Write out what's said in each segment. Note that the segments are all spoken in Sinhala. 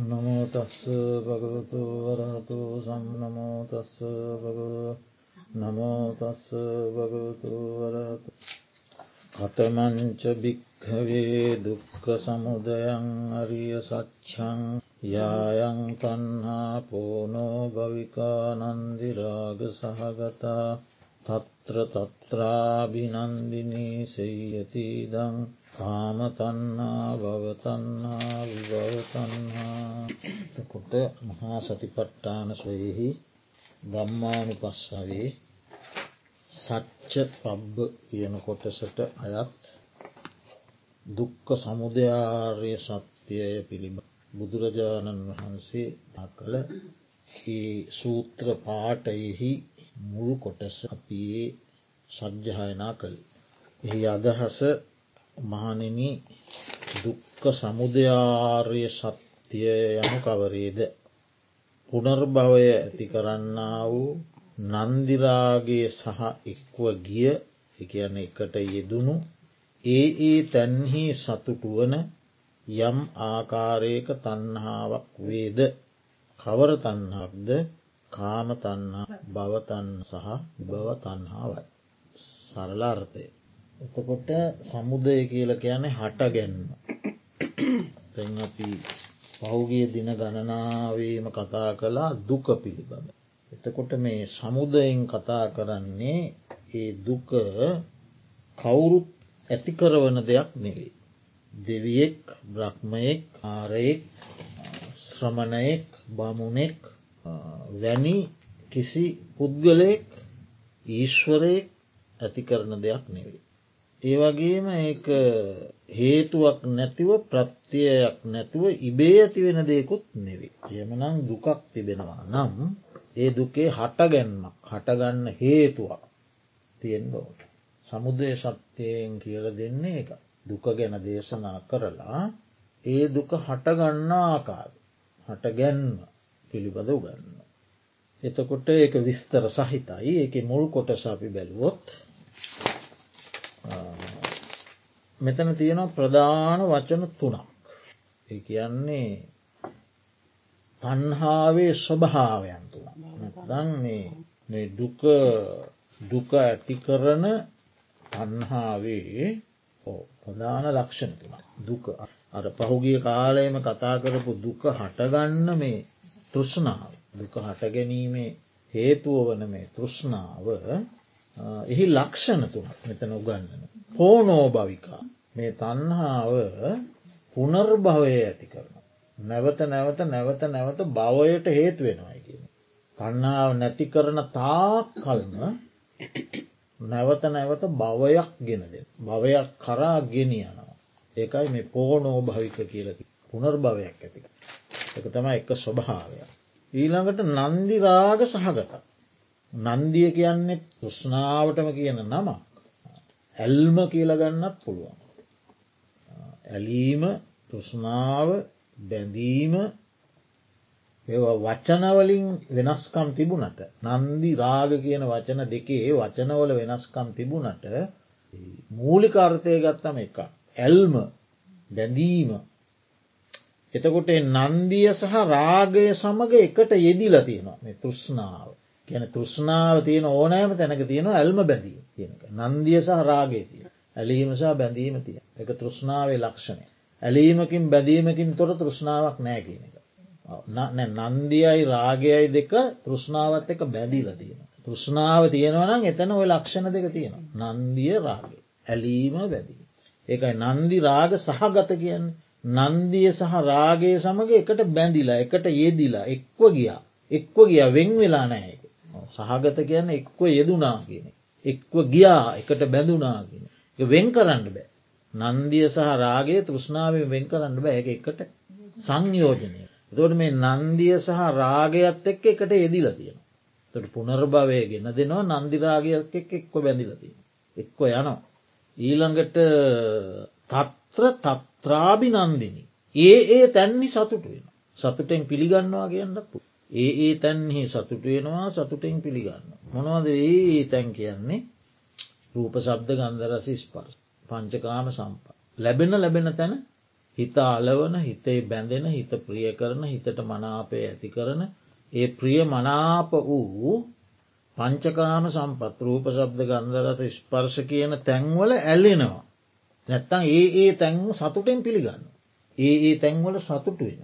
නමෝතස්ස භගවතු වරහතු සම්නමෝතස්ස නමෝතස්ස භගවතු වරහතු කතමංච භික්හවේ දුක්ක සමුදයං අරිය සච්චං යායං තන්හා පෝනෝ භවිකානන්දිරාග සහගතා තත්‍ර තත්‍රාභිනන්දිනී සෙය්‍යතිීදං කාමතන්නා භවතන්නා විභවතන්හා කොට මහා සතිපට්ටාන සොයෙහි දම්මානු පස්සවේ සච්ච පබ්බ කියන කොටසට අයත් දුක්ක සමුදයාර්ය සත්‍යය පිළිබ බුදුරජාණන් වහන්සේ කළ සූත්‍ර පාටයෙහි මුළු කොටස අපේ සජ්්‍යහයනා කළ. එහි අදහස මහනෙන දුක්ක සමුදයාර්ය සත්‍යය යනු කවරේද. පුනර්භවය ඇති කරන්නා වූ නන්දිරාගේ සහ එක්ව ගිය එකන එකට යෙදුණු ඒ ඒ තැන්හි සතුටුවන යම් ආකාරයක තන්හාාවක් වේද කවර තන්හක්ද කාම තන්හා භවතන් සහ භව තන්හාවයි. සරලාර්ථය. එතකොට සමුදය කියල කියන්නේ හට ගැන්ම. තැන් අපි පහුගිය දින ගණනාවීම කතා කළා දුක පිළිබඳ. එතකොට මේ සමුදයෙන් කතා කරන්නේ ඒ දුක කවුරුත් ඇති කරවන දෙයක් නෙවෙයි. දෙවියෙක් බ්‍රහ්මයෙක් ආරයෙක් ශ්‍රමණයෙක් බමුණෙක් වැනි කිසි පුද්ගලයෙක් ඊශ්වරයෙක් ඇති කරන දෙයක් නෙවෙයි. ඒ වගේම ඒ හේතුවක් නැතිව ප්‍රත්තියයක් නැතිව ඉබේ ඇති වෙන දෙකුත් නෙවේ. යමනම් දුකක් තිබෙනවා නම් ඒ දුකේ හටගැන්මක් හටගන්න හේතුවක් තියෙන්ඩෝට. සමුදය සත්‍යයෙන් කියල දෙන්නේ එක. දුක ගැන දේශනා කරලා ඒ දුක හටගන්න ආකාර හටගැන්ම පිළිබඳ උගන්න. එතකොට ඒක විස්තර සහිතයි ඒක මුල් කොටස අපි බැලුවොත් මෙතන තියෙනවා ප්‍රධාන වචන තුනක්. ඒ කියන්නේ තන්හාාවේ ස්වභාවයන් තුළ නැදන් මේ දුක දුක ඇති කරන තන්හාාවේ ප්‍රධාන ලක්ෂණ තුළ දුක. අර පහුගිය කාලයම කතා කරපු දුක හටගන්න මේ තෘෂ්ණාව. දුක හටගැනීමේ හේතුව වන මේ තෘෂ්ණාව එහි ලක්ෂණ තුන මෙතන උගන්නන. හෝනෝ භවිකා මේ තන්හාාව පුනර්භවය ඇති කරන. නැවත නැවත නැවත නැවත භවයට හේතු වෙනවායි කියන. තන්නාව නැති කරන තාක් කල්ම නැවත නැවත භවයක් ගෙනද. භවයක් කරා ගෙනියනවා. ඒකයි මේ පෝනෝ භවික කියලකි පුනර්භවයක් ඇතික. එක තම එක ස්වභාවයක්. ඊළඟට නන්දිරාග සහගත. නන්දිය කියන්නේ තෘෂ්නාවටම කියන නමක්. ඇල්ම කියලගන්නත් පුළුවන්. ඇලීම තෘෂ්නාව බැඳීම වචනවලින් වෙනස්කම් තිබුණට නන්දි රාග කියන වචන දෙකේ වචනවල වෙනස්කම් තිබුණට මූලිකාර්ථය ගත්තම එක. ඇල්ම බැඳීම එතකොට නන්දිය සහ රාගය සමඟ එකට යෙදිල තියෙනවා මේ තෘෂ්නාව. කියන තෘෂ්නාව තියෙන ඕනෑම තැනක තියෙන ඇල්ම බැඳී කියනක නන්දිය සහ රාගේ තිය ඇලීම සහ බැඳීම තිය එක තෘෂ්නාවේ ලක්ෂණය. ඇලීමකින් බැඳීමකින් තොර තෘෂ්නාවක් නෑ කියන එක. නන්දියයි රාගයයි දෙක තෘෂ්නාවත් එක බැඳීල තියෙන. තෘෂ්නාව තියෙනවනම් එතන ඔය ලක්ෂණ දෙක තියෙනවා. නන්දිය රාගේ. ඇලීම බැදී. ඒකයි නන්දි රාග සහගත කියන්න නන්දිය සහ රාගේ සමඟ එකට බැඳිලා එකට යෙදිලා එක්ව ගියා එක්ව ගිය වෙන් වෙලා නෑ සහගත කියන්න එක්ව යෙදුනා කියන. එක්ව ගියා එකට බැඳුනාගෙන. වෙන් කරන්න බෑ. නන්දිය සහ රාගේ තෘෂ්නාවෙන් වෙන් කරන්න බෑ එක එකට සංයෝජනය. තොට මේ නන්දිය සහ රාගයත් එක්ක එකට යෙදිල තියෙන. තොට පුනර්භවය ගෙන දෙනවා නන්දිරාගයක් එක් එක්ව බැඳිලතිය. එක්ව යනවා. ඊළඟට තත්‍ර තත්‍රාභි නන්දිනි. ඒ ඒ තැන්හි සතුට වෙන. සතුටෙන් පිළිගන්නවා කියන්නපු. ඒ ඒ තැන්හි සතුට වෙනවා සතුටෙන් පිළිගන්න. මොනවද ඒ ඒ තැන් කියන්නේ රූප සබ්ද ගන්ධරසි ස්පර්ස් පංචකාම සම්පා. ලැබෙන ලැබෙන තැන හිත අලවන හිතේ බැඳෙන හිත ප්‍රිය කරන හිතට මනාපය ඇති කරන ඒ ප්‍රිය මනාප වූ පංචකාම සම්පත් රූප ශබ්ද ගන්ධරත ස්පර්ශ කියන තැන්වල ඇල්ලෙනවා. නැත්තං ඒ ඒ තැන් සතුටෙන් පිළිගන්න. ඒ ඒ තැන්වල සතුට වෙන.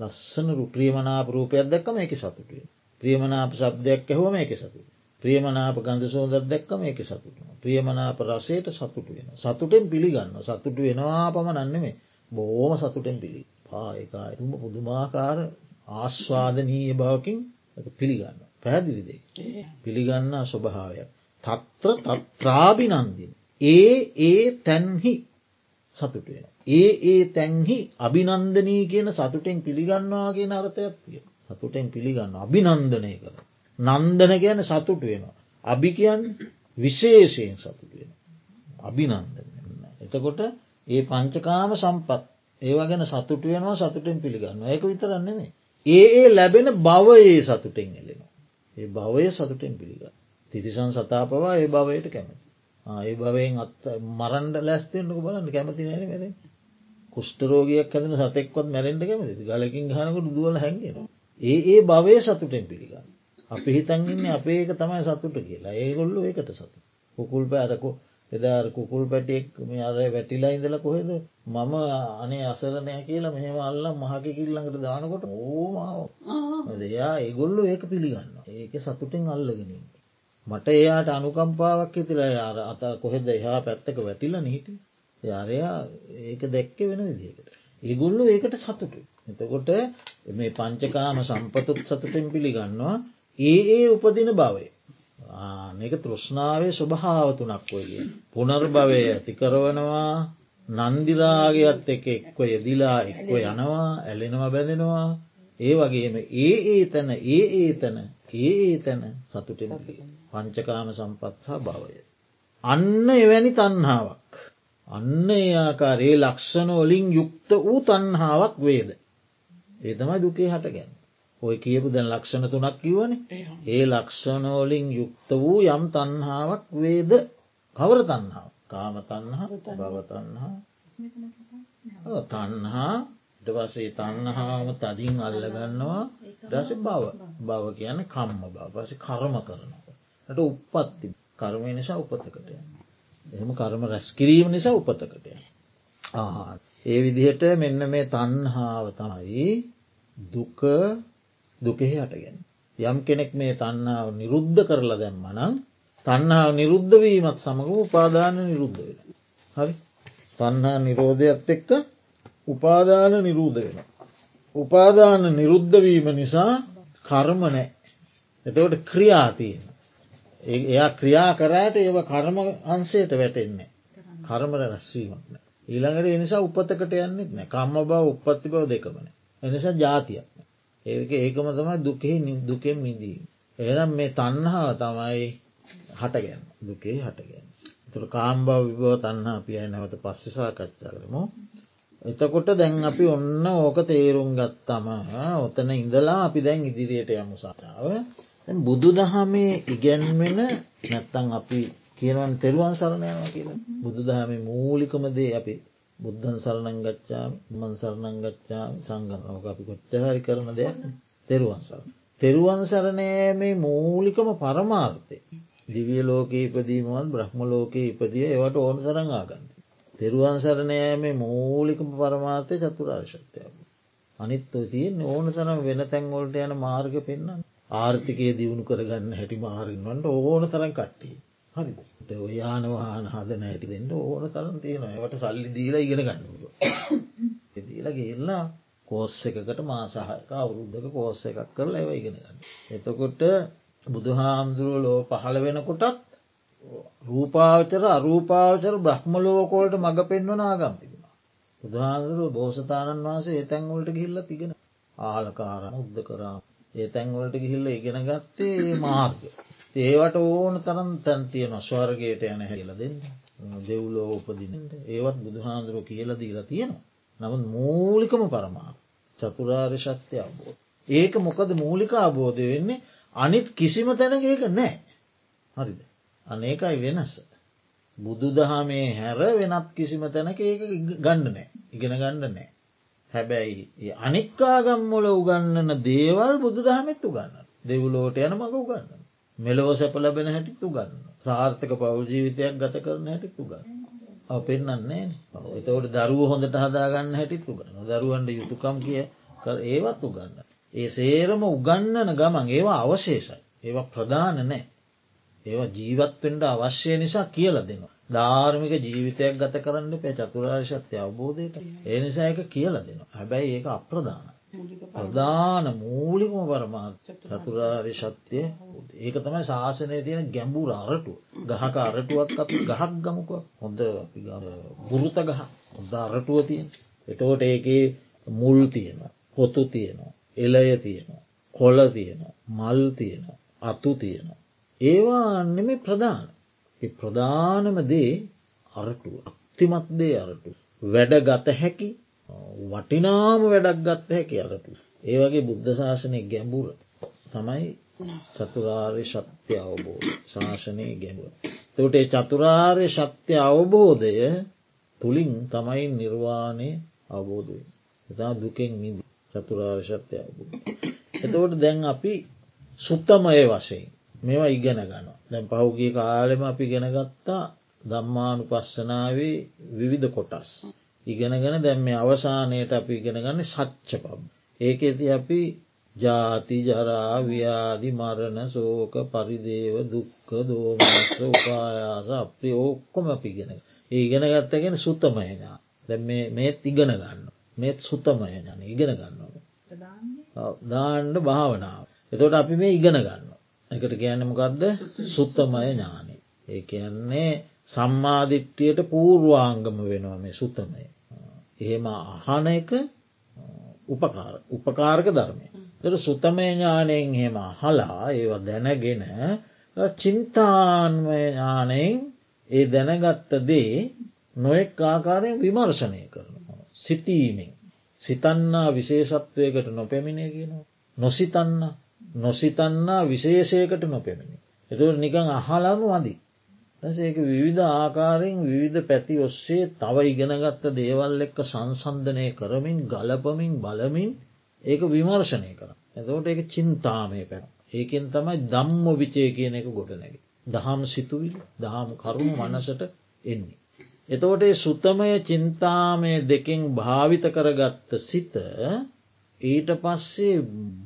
ලස්සන ප්‍රියමනාප රූපයක් දැක්කම එක සතුටුව. ප්‍රියමනාප සබ්දයක් ඇහුවම එක සතුට. ප්‍රියමනාප ගඳ සෝදත් දැක්කම එක සතුට. ප්‍රියමනාප රසයට සතුට වෙන. සතුටෙන් පිළිගන්න සතුට වෙනවා පමණන්නෙමේ බෝම සතුටෙන් පිළි පායකායතුම පුදුමාකාර ආස්වාදනීය බවකින් පිළිගන්න. පැහැදිලිදේ. පිළිගන්න ස්වභාවය. තත්ත්‍ර තත්‍රාභිනන්දින්. ඒ ඒ තැන්හි සතුට වෙන. ඒ ඒ තැන්හි අභිනන්දනී කියන සතුටෙන් පිළිගන්නවා කියන අර්ථයක් තිය. සතුටෙන් පිළිගන්න අභිනන්දනය කර. නන්දන ගැන සතුට වෙනවා. අභි කියන් විශේෂයෙන් සතුට වෙන. අභිනන්දන. එතකොට ඒ පංචකාම සම්පත් ඒවා ගැන සතුට වෙනවා සතුටෙන් පිළිගන්න ඒක විතරන්නෙමේ. ඒ ඒ ලැබෙන භවයේ සතුටෙන් එලෙනවා. ඒ භවය සතුටෙන් පිළිගන්න. තිරිසන් සතාපවා ඒ භවයට කැමති. ඒ භවයෙන් අත් මරන්ඩ ලැස්තෙන්ටක බලන්න කැමති නැන මැරෙන් කුෂ්ටරෝගයක් හැදන සතෙක්වත් මැරෙන්ට කැමති ගලකින් හනකට දුවල හැඟෙන. ඒ ඒ භවය සතුටෙන් පිළිගන්න. අපි හිතන්ගන්න අපේ ඒක තමයි සතුට කියලා ඒගොල්ලු ඒකට සතු. කුකුල් පැරකෝ එදා කුකුල් පැටියෙක් මේ අර වැටිලා ඉඳල කොහෙද මම අනේ අසරනය කියලා මෙහම අල්ලා මහකකිල්ලඟට දානකොට ඕමාව දෙයා ඒගොල්ලු ඒක පිළිගන්න ඒක සතුටෙන් අල්ලගෙනින්. මට එයාට අනුකම්පාවක් ඇතිලා යාර අත කොහෙද එහා පැත්තක වැටිලා නීති යාරයා ඒක දැක්ක වෙන විදිකට. ඒගොල්ලු ඒකට සතුටු. එතකොට මේ පංචකාම සම්පතුත් සතුටෙන් පිළිගන්නවා ඒ ඒ උපදින බවය. ආනෙක තෘෂ්ණාවේ ස්වභාවතුනක් ඔය පුනර්භවය ඇති කරවනවා නන්දිරාගයත් එක එක්ව යෙදිලා එක්ව යනවා ඇලෙනවා බැඳෙනවා ඒ වගේම ඒ ඒ තැන ඒ ඒ තැන ඒ ඒ තැන සතුටෙන පංචකාම සම්පත් සහ භවය. අන්න එවැනි තන්හාාවක්. අන්න ඒ ආකාරයේ ලක්ෂණ වලින් යුක්ත වූ තන්හාාවක් වේද. ඒ තමයි දුකේ හටගැන්. ඔය කියපු දැන් ලක්ෂණ තුනක් කිවන ඒ ලක්ෂණෝලින් යුක්ත වූ යම් තන්හාාවක් වේද? කවර තන්හාාව කාම තන්හා බව තන්හා තන්හා ටවසේ තන්නහාම තදින් අල්ලගන්නවා. ඩස බව බව කියන කම්ම බව පස කරම කරනවා. ට උපත්ති කර්මය නිසා උපතකට. එහෙම කර්ම රැස්කිරීම නිසා උපතකට. ඒ විදිහට මෙන්න මේ තන්හාාව තමයි දුක දුකෙහි හටගෙන. යම් කෙනෙක් මේ තන්නාව නිරුද්ධ කරලා දැම්මනම් තන්නාව නිරුද්ධවීමත් සමඟ උපාදාන නිරුද්ධ වෙන. හරි තන්හා නිරෝධයත් එක්ක උපාදාන නිරූධ වෙන. උපාදාන නිරුද්ධවීම නිසා කර්ම නෑ. එතවට ක්‍රියාතියෙන්. එයා ක්‍රියා කරාට ඒව කර්ම අන්සේට වැටෙන්නේ. කර්මර රැස්වීමක්න. ඊළඟට එනිසා උපතකට යන්නෙත් නෑ කම්ම බව උපත්ති බව දෙකමන. එනිසා ජාතියක්. ඒක ඒකම තමයි දුකෙහි දුකෙන් මිදී. එනම් මේ තන්නහාව තමයි හටගැන් දුකේ හටගැන්. තුර කාම්බව විබව තන්නා පියයි නැවත පස්සසා කච්චා කරමු. එතකොට දැන් අපි ඔන්න ඕක තේරුම් ගත්තම ඔතන ඉඳලා අපි දැන් ඉදිරියට යමු සාාව. බුදු දහමේ ඉගැන්වෙන නැත්තං අපි කියනවන් තෙරුවන් සරණයම කියල බුදු දහමේ මූලිකමදේ අපි බුද්ධන් සරණං ගච්ඡාම මන් සරණං ගච්ඡාම සංගනෝක අපි කොච්චහරි කරන දෙයක් තෙරුවන් සරණ. තෙරුවන් සරණය මේ මූලිකම පරමාර්ථය. දිවිය ලෝක ඉපදීමවත් බ්‍රහ්ම ලෝක ඉපදිය ඒවට ඕන සරං ආගන්ති. තෙරුවන් සරණය මේ මූලිකම පරමාර්ථය චතුරාර්ශත්‍යයක්. අනිත් තියෙන් ඕන තරම් වෙන තැන්වොල්ට යන මාර්ග පෙන්න්න ආර්ථිකය දියුණු කරගන්න හැටි මාරින්වන්ට ඕන තරම් කට්ටිය. හරිද ඔයාන වාහන හදන ඇති දෙන්න ඕන තරන් තියෙනවා වට සල්ලි දීලා ඉගෙන ගන්න දීලා ගෙල්ලා කෝස්ස එකකට මාසාහක අවුරුද්ධක කෝස්ස එකක් කරලා ඇව ඉගෙන ගන්න. එතකොට බුදුහාමුදුරුව ලෝ පහළ වෙනකොටත් රූපාවචර අරූපාවචර බ්‍රහ්මලෝකෝලට මඟ පෙන්වන ආගම් තිබුණා. බුදුහාමුදුරුව බෝසතාණන් වහන්සේ ඒතැන්වලට ගිහිල්ල තිගෙන ආලකාර උද්ධ කරා ඒ තැන්වලට ගිහිල්ල ඉගෙන ගත්තේ මාර්ග. ඒවට ඕන තරම් තැන්තිය නොස්වර්ගයට යන හැල දෙන්න දෙව්ලෝ උපදිනට ඒවත් බුදුහාන්දුරුව කියල දීලා තියෙනවා. නමුත් මූලිකම පරමා චතුරාර්ය ශක්තිය අබෝධ. ඒක මොකද මූලික අබෝධය වෙන්නේ අනිත් කිසිම තැනක ඒක නෑ. හරිද. අනේකයි වෙනස. බුදු දහමේ හැර වෙනත් කිසිම තැනක ඒක ගණ්ඩ නෑ ඉගෙන ගණ්ඩ නෑ. හැබැයි අනික්කාගම්මොල උගන්නන දේවල් බුදු දහමෙත් උගන්න දෙවුලෝට යන මඟ උගන්න. මෙලෝ සැප ලබෙන හැටිත් උගන්න. සාර්ථක පවල් ජීවිතයක් ගත කරන හැටිත් උගන්න. ඔව පෙන්න්නන්නේ එතවට දරුව හොඳට හදාගන්න හැටිත් උගන්න දරුවන්ට යුතුකම් කිය ඒවත් උගන්න. ඒ සේරම උගන්නන ගමන් ඒවා අවශේෂයි. ඒවා ප්‍රධාන නෑ. ඒවා ජීවත්වෙන්ට අවශ්‍ය නිසා කියල දෙනවා. ධාර්මික ජීවිතයක් ගත කරන්න පෑ චතුරාශත්‍ය අවබෝධයට. ඒ නිසා එක කියල දෙනවා. හැබැයි ඒක අප්‍රධාන. ප්‍රධාන මූලිකම පරමාර්ථ චතුරාරි ශත්‍යය ඒක තමයි ශාසනය තියෙන ගැඹුර අරටු ගහක අරටුවක් අපි ගහක් ගමක. හොඳ ගුරුත ගහ. හොඳ අරටුව තියෙන. එතකොට ඒකේ මුල් තියෙන පොතු තියෙනවා. එලය තියෙනවා. කොල තියෙනවා. මල් තියෙනවා. අතු තියෙනවා. ඒවා නෙමෙ ප්‍රධාන ප්‍රධානම දේ අරටුව අක්තිමත් දේ අරටු වැඩ ගත හැකි වටිනාම වැඩක් ගත්ත හැකි අරටු. ඒ වගේ බුද්ධ ශාසනය ගැඹුර තමයි චතුරාර්ය ශත්‍ය අවබෝධ ශාසනය ගැඹුව. තවට ඒ චතුරාර්ය ශත්‍ය අවබෝධය තුළින් තමයි නිර්වාණය අවබෝධය. එතා දුකෙන් මිදි චතුරාර්ය ශත්‍ය අවබෝධ. එතකොට දැන් අපි සුත්තමය වශයෙන් මේවා ඉගෙන ගන්න. දැන් පහුගේ කාලෙම අපි ගෙනගත්තා දම්මානු පස්සනාවේ විවිධ කොටස්. ඉගෙනගෙන දැම් මේ අවසානයට අපි ඉගෙනගන්න සච්ච පබ්. ඒක ඇති අපි ජාති ජරාව්‍යාදි මරණ සෝක පරිදේව දුක්ක දෝමස උපායාස ඕක්කොම අපි ගෙන. ඒ ඉගෙන ගත්තගෙන සුත්තමයඥා දැ මේත් ඉගෙන ගන්න මේත් සුත්තමය යන ඉගෙන ගන්නවන. දාණ්ඩ භාවනාව. එතොට අපි මේ ඉගෙන ගන්න. එකට කියන්නමකක්ද සුත්තමය ඥානය. ඒ කියන්නේ සම්මාධිට්ටියට පූර්වාංගම වෙනවා මේ සුත්තමය. එහෙම අහන එක උපකාරක ධර්මය. තර සුතමය ඥානයෙන් හෙම හලා ඒව දැනගෙන චින්තාන්මය ඥානයෙන් ඒ දැනගත්ත දේ නොෙක් ආකාරයෙන් විමර්ශනය කරනවා. සිතීමෙන් සිතන්නා විශේෂත්වයකට නොපැමිණේ කියනවා. නොසිතන්න නොසිතන්නා විශේෂයකට නොපැමිණි. එතුට නිකං අහලනු අදී. ඒක විවිධ ආකාරයෙන් විවිධ පැති ඔස්සේ තව ඉගෙනගත්ත දේවල් එක්ක සංසන්ධනය කරමින් ගලපමින් බලමින් ඒක විමර්ශනය කර. එතවට ඒක චින්තාමය පැන. ඒකෙන් තමයි දම්ම විචය කියන එක ගොඩනැගේ. දහම් සිතුවිල් දහම් කරුණු මනසට එන්නේ. එතවට සුතමය චින්තාමය දෙකින් භාවිත කරගත්ත සිත ඊට පස්සේ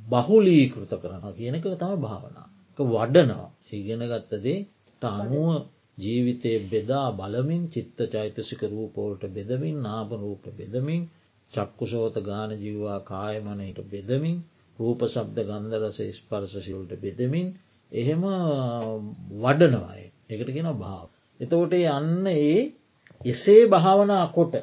බහුලීකෘත කරන කියනක තම භාවනා. වඩනවා ඉගෙන ගත්තදේ අනුව ජීවිතය බෙදා බලමින් චිත්ත චෛතසික රූපෝලට බෙදමින් නාපරූප බෙදමින් චක්කුෂෝත ගාන ජීවා කායමනයට බෙදමින් රූප සබ්ද ගන්දරස ස්පර්ශශිල්ට බෙදමින් එහෙම වඩනවාය එකට ගෙන භාව. එතකොට යන්න ඒ එසේ භාවනා කොට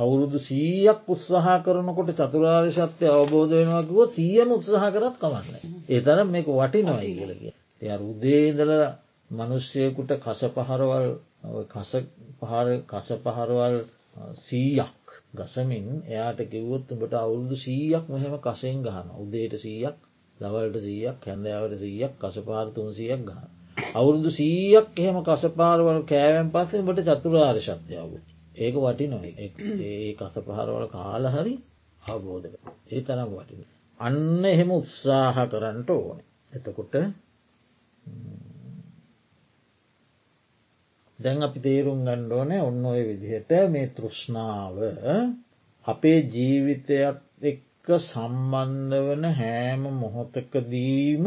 අවුරුදු සීයක් උත්සාහ කරනකොට චතුරාර්ය සත්‍යය අවබෝධ වෙනවාකිව සීයම උත්සාහ කරත් කමන්න. ඒ තරම් මේක වටිනවයි කියලගේ. එය රුදේදල මනුෂ්‍යයකුට කස පහරවල් කස පහරවල් සීයක් ගසමින් එයාට කිව්වොත් උඹට අවුරුදු සීයක් මෙහෙම කසයෙන් ගහන උදේට සීයක් දවල්ට සීයක් හැඳෑවට සීයක් කසපාරතුන් සියක් ගහන. අවුරුදු සීයක් එහෙම කසපාරවල කෑවැන් පස්සේ බට චතුරාර් ශක්තියාව. ඒක වටි නොයි ඒ කස පහරවල කාල හරි අවබෝධක ඒ තරම් වටින. අන්න එහෙම උත්සාහ කරන්නට ඕන. එතකොට දැන් අපි තේරුම් ගණ්ඩෝනෑ ඔන්න ඔය විදිහට මේ තෘෂ්ණාව අපේ ජීවිතයත් එක්ක සම්බන්ධ වන හෑම මොහොතකදීම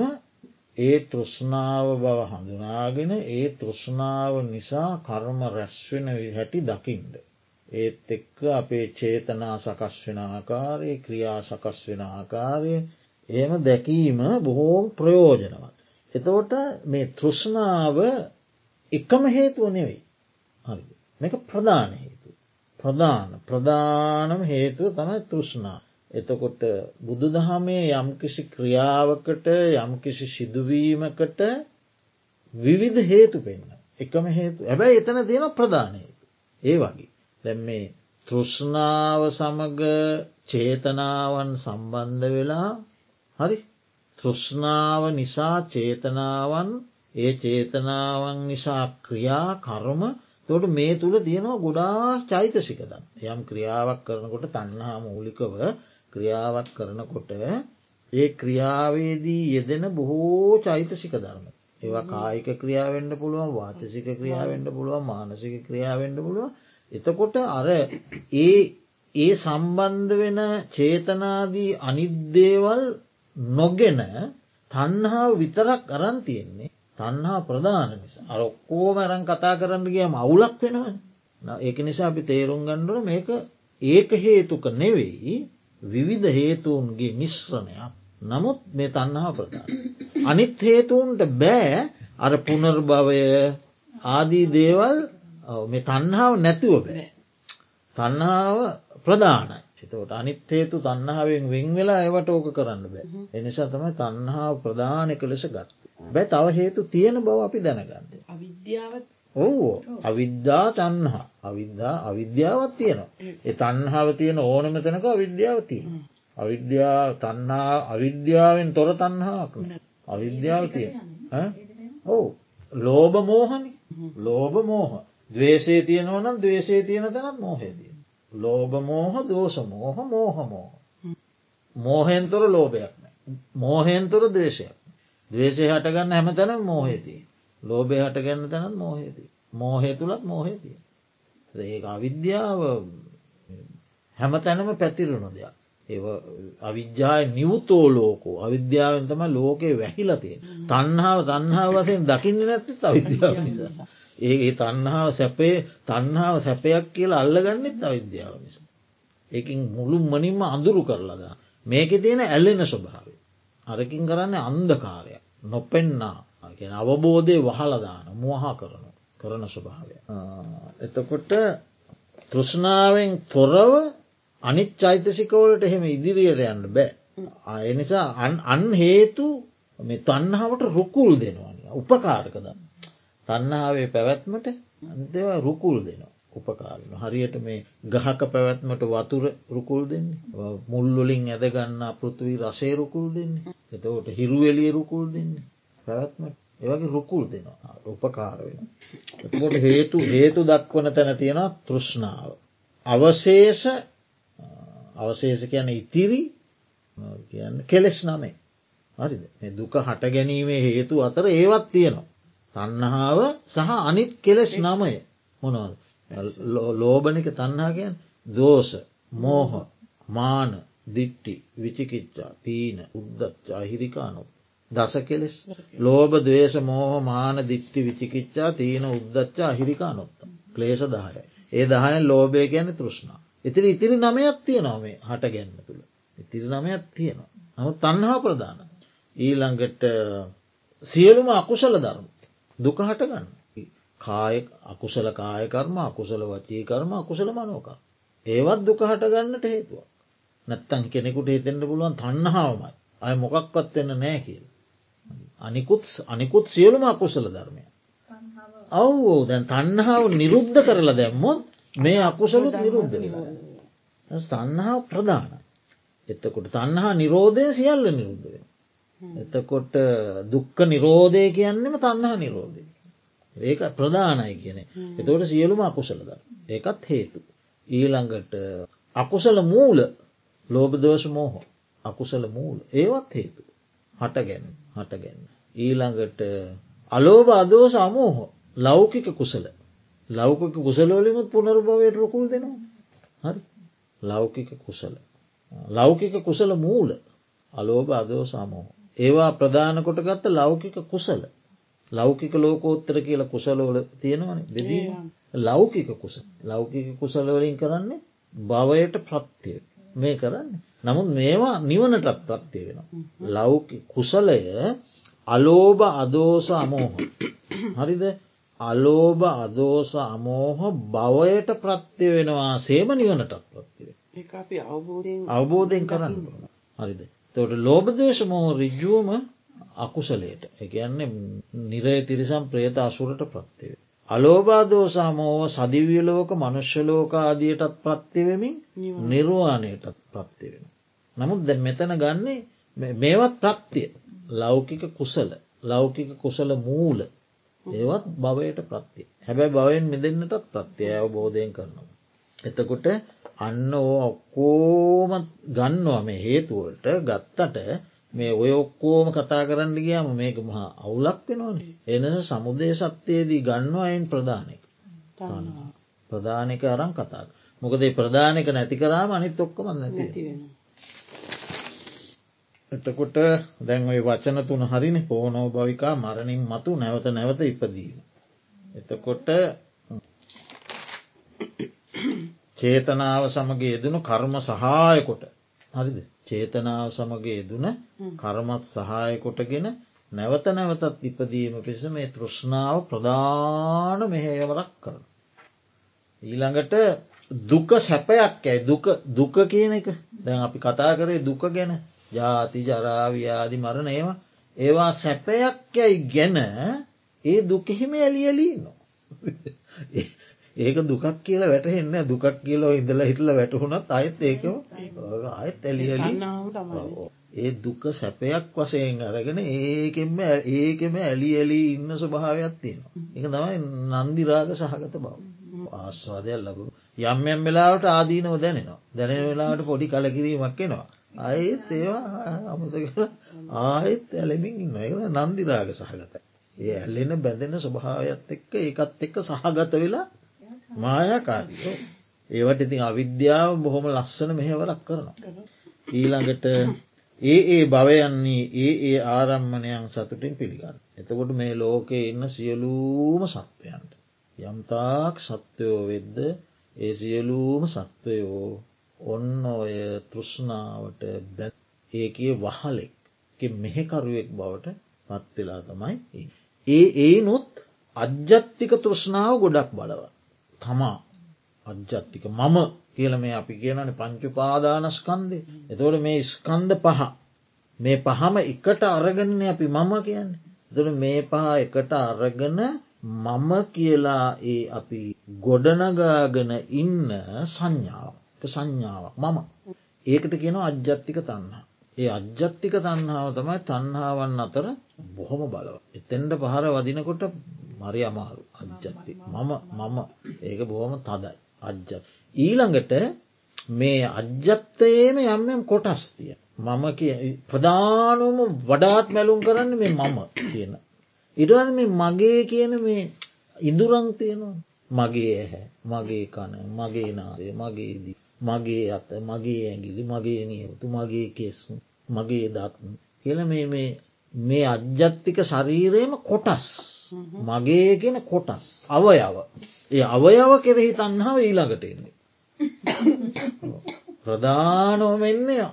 ඒ තෘෂ්ණාව බව හඳුනාගෙන ඒ තෘෂ්ණාව නිසා කර්ම රැස්වෙන හැටි දකිින්ද. ඒත් එක්ක අපේ චේතනා සකස් වෙන ආකාරය ක්‍රියා සකස් වෙන ආකාරය එම දැකීම බොහෝම ප්‍රයෝජනවත්. එතකොට මේ තෘෂ්ණාව එකම හේතුව නෙවෙයි හරි මේක ප්‍රධාන හේතු ප්‍රධාන ප්‍රධානම හේතුව තමයි තෘෂ්ණා එතකොට බුදු දහමේ යම්කිසි ක්‍රියාවකට යම්කිසි සිදුවීමකට විවිධ හේතු පෙන්න්න එකම හේතු. ඇබැයි එතන තියෙන ප්‍රධාන හේතු. ඒ වගේ. දැම් මේ තෘෂ්ණාව සමග චේතනාවන් සම්බන්ධ වෙලා හරි? තෘෂ්ණාව නිසා චේතනාවන් ඒ චේතනාවන් නිසා ක්‍රියා කර්ම. තොට මේ තුළ තියෙනවා ගොඩා චෛතසිකදන් යම් ක්‍රියාවක් කරනකොට තන්නහා මූලිකව ක්‍රියාවක් කරනකොට ඒ ක්‍රියාවේදී යෙදෙන බොහෝ චෛතසික ධර්ම. ඒවා කායික ක්‍රියාවෙන්ඩ පුළුවන් වාචසික ක්‍රියාවෙන්ඩ පුළුවන් මානසික ක්‍රියාවෙන්ඩ පුළුව එතකොට අර ඒ ඒ සම්බන්ධ වෙන චේතනාදී අනිද්දේවල් නොගෙන තන්හාාව විතරක් අරන් තියෙන්නේ තන්හා ප්‍රධාන නිසා. අර ඔක්කෝම ඇරන් කතා කරන්න ගියම අවුලක් වෙනව ඒක නිසා අපි තේරුම් ගණ්ඩුව මේක ඒක හේතුක නෙවෙයි. විවිධ හේතුවන්ගේ මිශ්‍රණයක් නමුත් මේ තන්නහා ප්‍රධාන. අනිත් හේතුවන්ට බෑ අර පුනර්භවය ආදී දේවල් මේ තන්හාාව නැතිව බෑ. තන්නාව ප්‍රධානයි එතවට අනිත් හේතු තන්නහාවෙන් වෙන් වෙලා ඒවට ඕක කරන්න බෑ. එනිසා තමයි තන්හාාව ප්‍රධානක ලෙස ගත්. බැ තව හේතු තියෙන බව අපි දැනගන්න. අවිද්‍යාවත් ඕ අවිද්‍යා තන්හා අවිද්‍යා අවිද්‍යාවත් තියෙනවා. ඒ තන්හාාව තියෙන ඕනම තැනක අවිද්‍යාව තියෙන. අවිද්‍යා තන්හා අවිද්‍යාවෙන් තොර තන්හාක් අවිද්‍යාව තිය ඔවු. ලෝබ මෝහනි. ලෝබ මෝහ. දවේශේ තියෙනවනම් දවේශේ තියෙන තැනත් මෝහේදී. ලෝබ මෝහ දෝෂ මෝහ මෝහ මෝහ. මෝහෙන්තොර ලෝභයක් මෝහෙන්තොර දේශයක්. දවේශය හටගන්න හැම තැන මෝහේදී. ලෝබය හටගන්න තැනත් මෝහේදී. මෝහය තුළත් මෝහේදී. ඒ අවිද්‍යාව හැම තැනම පැතිරුණු දෙයක්. ඒ අවිද්‍යාය නිවතෝ ලෝකෝ අවිද්‍යාවෙන් තම ලෝකයේ වැහිලතිය. තන්හාාව තන්හාාව වසයෙන් දකින්න නැත්ත අවිද්‍යාව නිසා. ඒ තන්හාාව සැපේ තන්හාාව සැපයක් කියලා අල්ලගන්නෙත් අවිද්‍යාව නිසා. ඒකින් මුළු මනින්ම අඳුරු කරලදා. මේක තියෙන ඇල්ලෙන ස්වභාවේ. අරකින් කරන්න අන්දකාරයක් නොපෙන්නා අවබෝධය වහලදාන මුවහා කරනු කරන ස්වභාවය. එතකොට තෘෂ්ණාවෙන් තොරව අනිත් චෛතසිකවලට එහෙම ඉදිරියට යන්න බෑ. අයනිසා අන් හේතු මේ තන්නහාවට රුකුල් දෙනවාන උපකාරකද. තන්නහාාවේ පැවැත්මට අන්දව රුකුල් දෙනවා. උපකාරන හරියට මේ ගහක පැවැත්මට වතුර රුකුල් දෙන්නේ මුල්ලොලින් ඇදගන්න පෘතුවී රසේ රුකුල් දෙන්නේ එතවට හිරුවලිය රුකුල් දෙන්නේ පැවැත්මට ඒවගේ රුකුල් දෙනවා. උපකාර වෙන. එතකොට හේතු හේතු දක්වන තැන තියෙන තෘෂ්ණාව. අවශේෂ අවශේෂ කියන ඉතිරි කියන්න කෙලෙස් නමේ. හරිද? මේ දුක හට ගැනීමේ හේතු අතර ඒවත් තියෙනවා. තන්නහාාව සහ අනිත් කෙලෙස් නමය. මොනවද? ලෝබනික තන්නාගෙන් දෝස මෝහ මාන දිට්ටි විචිකිච්චා තීන උද්දච්චා හිරිකානොත් දස කෙලෙස් ලෝබ දවේශ මෝහ මාන දික්ති විචිකිච්චා තීන උද්දච්චා හිරිකානොත්ත. ක්ලේෂ දාය ඒ දහයෙන් ලෝබය ගැන තෘෂ්ණා. ඉතිරි ඉතිරි නමයක් තියෙනවා මේ හට ගැන්න තුළ. ඉතිරි නමයක් තියෙනවා. නමුත් තන්හා ප්‍රධාන. ඊළඟට සියලුම අකුසල ධර්ම. දුක හටගන්න කාය අකුසල කායකර්ම අකුසල වචී කර්ම අකුසල මනෝකා ඒවත් දුක හටගන්නට හේතුවක්. නැත්තන් කෙනෙකුට හිතෙන්ට පුළුවන් තන්නහාවමයි අය මොකක්වත් වෙන්න නෑ කියල. අනිකුත් අනිකුත් සියලුම අකුසල ධර්මය අවෝ දැන් තන්නහාාව නිරුද්ධ කරලා දැම්මොත් මේ අකුසලුත් නිරුද්ධ වෙලා තන්නහා ප්‍රධාන. එතකොට තන්නහා නිරෝධය සියල්ල නිරුද්ධ වෙන එතකොට දුක්ක නිරෝධය කියන්නෙම තන්නහා නිරෝධය. ඒක ප්‍රධානයි කියන එතවට සියලුම අකුසලද ඒකත් හේතු. ඊළඟට අකුසල මූල ලෝබදෝෂ මෝහ. අකුසල මූල. ඒවත් හේතු. හටගැන හටගැන්න. ඊළඟට අලෝභ අදෝ සමෝහ ලෞකික කුසල. ලෞකික කුසලෝලිමුත් පුනර්භවයට රොකුල් දෙනවා. හරි? ලෞකික කුසල. ලෞකික කුසල මූල. අලෝභ අදෝ සමෝහ ඒවා ප්‍රධාන කොට ගත්ත ලෞකික කුසල. ලෞකික ලෝකෝත්තර කියලා කුසලෝල තියෙනවන බෙදීම. ලෞකික කුස ලෞකික කුසලවලින් කරන්නේ භවයට ප්‍රත්තිය මේ කරන්න නමුත් මේවා නිවනටත් ප්‍රත්තිය වෙන. ලෞකි කුසලය අලෝභ අදෝස අමෝහ. හරිද අලෝභ අදෝස අමෝහ භවයට ප්‍රත්තිය වෙනවා සේම නිවනටත් ප්‍රත්තිව. අවබෝධයෙන් කරන්න හරිද. තොට ලෝබදේශ මෝ රිජ්ජුවම අකුසලයට එකන්නේ නිරය තිරිසම් ප්‍රේත අසුරට ප්‍රත්තිවේ. අලෝබාදෝසාමෝව සදිවියලෝක මනුෂ්‍යලෝකාදියටත් ප්‍රත්තිවෙමින් නිර්වාණයටත් ප්‍රත්තිවෙන. නමුත් දැ මෙතන ගන්නේ මේවත් ප්‍රත්තිය ලෞකික කුසල ලෞකික කුසල මූල. ඒවත් භවයට ප්‍රත්තිය හැබැයි භවෙන් මෙදන්නටත් ප්‍රත්‍යය අවබෝධයෙන් කරනවා. එතකොට අන්න ඔක්කෝම ගන්නවා මේ හේතුවලට ගත්තට මේ ඔය ඔක්කෝම කතා කරන්න ගියාම මේක මහා අවුලක් වෙනවානේ. එනස සමුදය සත්‍යයේදී ගන්නවා අයින් ප්‍රධානක. ප්‍රධානක අරං කතා මොකදේ ප්‍රධානක නැති කරාම අනිත් ඔක්කොම නැති එතකොට දැන් ඔය වචන තුන හරින. පෝනෝ භවිකා මරණින් මතු නැවත නැවත ඉපදීම. එතකොට චේතනාව සමග යෙදනු කර්ම සහායකොට. හරිද? චේතනාව සමග යෙදන කර්මත් සහායකොටගෙන නැවත නැවතත් ඉපදීම පිස මේ තෘෂ්ණාව ප්‍රධාන මෙහයවරක් කරන. ඊළඟට දුක සැපයක් ඇයි? දුක කියන එක. දැන් අපි කතා කරේ දුක ගැන ජාති ජරාව්‍යාදි මරණ ඒම ඒවා සැපයක් යැයි ගැන ඒ දුකෙහිම ඇලියලී නො. ඒක දුකක් කියලා වැටහෙන්න දුකක් කියලා ඉඳල හිටල වැටහුණත් අයත් ඒකම අයත් ඇලියලි ඒ දුක සැපයක් වසයෙන් අරගෙන ඒකෙම ඒකෙම ඇලි ඇලී ඉන්න ස්වභාවයක් තියෙනවා. එක තමයි නන්දිරාග සහගත බව. ආස්වාදයක් ලබු යම් යම් වෙලාවට ආදීනව දැනෙනවා දැනෙන වෙලාට පොඩි කලකිරීමක් එනවා. අයත් ඒවා අමත ආයෙත් ඇලමින් ඉන්න එක නන්දිරාග සහගත. ඒ ඇල්ලෙන බැඳෙන ස්වභාවයත් එක්ක ඒකත් එක්ක සහගත වෙලා මායාකාරී ඒවට ඉතින් අවිද්‍යාව බොහොම ලස්සන මෙහෙවරක් කරනවා. ඊළඟට ඒ ඒ භවයන්නේ ඒ ඒ ආරම්මණයන් සතුටින් පිළිගන්න. එතකොට මේ ලෝකයේ ඉන්න සියලූම සත්වයන්ට. යම්තාක් සත්වයෝ වෙද්ද ඒ සියලූම සත්වයෝ ඔන්න ඔය තෘෂ්ණාවට බැත් ඒකේ වහලෙක් මෙහෙකරුවෙක් බවට පත්වෙලා තමයි. ඒ ඒ නොත් අජ්ජත්තික තෘෂ්ණාව ගොඩක් බලව. තමා අජ්ජත්තික මම කියල මේ අපි කියනන පංචුපාදානස්කන්දේ එතවට මේ ස්කන්ද පහ මේ පහම එකට අරගන්නේ අපි මම කියන්නේ එතට මේ පහ එකට අරගන මම කියලා ඒ අපි ගොඩනගාගෙන ඉන්න සංඥාව සංඥාවක්. මම. ඒකට කියන අජ්ජත්තික තන්හා ඒ අජ්ජත්තික තන්හාාව තමයි තන්හාවන් අතර බොහොම බලව එතෙන්ට පහර වදිනකොට මරි අමාරු අජ්ජත්ති. මම මම. ඒක බොහොම තදයි. අජ්ජත්. ඊළඟට මේ අජ්ජත්තයේම යම්යම් කොටස්තිය මම කිය ප්‍රධානුවම වඩාත් මැලුම් කරන්න මේ මම කියන. ඉටවද මේ මගේ කියන මේ ඉඳුරං තියෙනවා මගේ ඇහැ මගේ කන මගේ නාදය මගේදී මගේ අත මගේ ඇගිලි මගේ නියවතු මගේ කෙස් මගේ දත්න කියල මේ මේ අජ්ජත්තික ශරීරයම කොටස්. මගේ කියෙන කොටස්. අවයව. ඒ අවයව කෙරෙහි තන්නාව ඊළඟට එන්නේ. ප්‍රධානෝම එන්නේ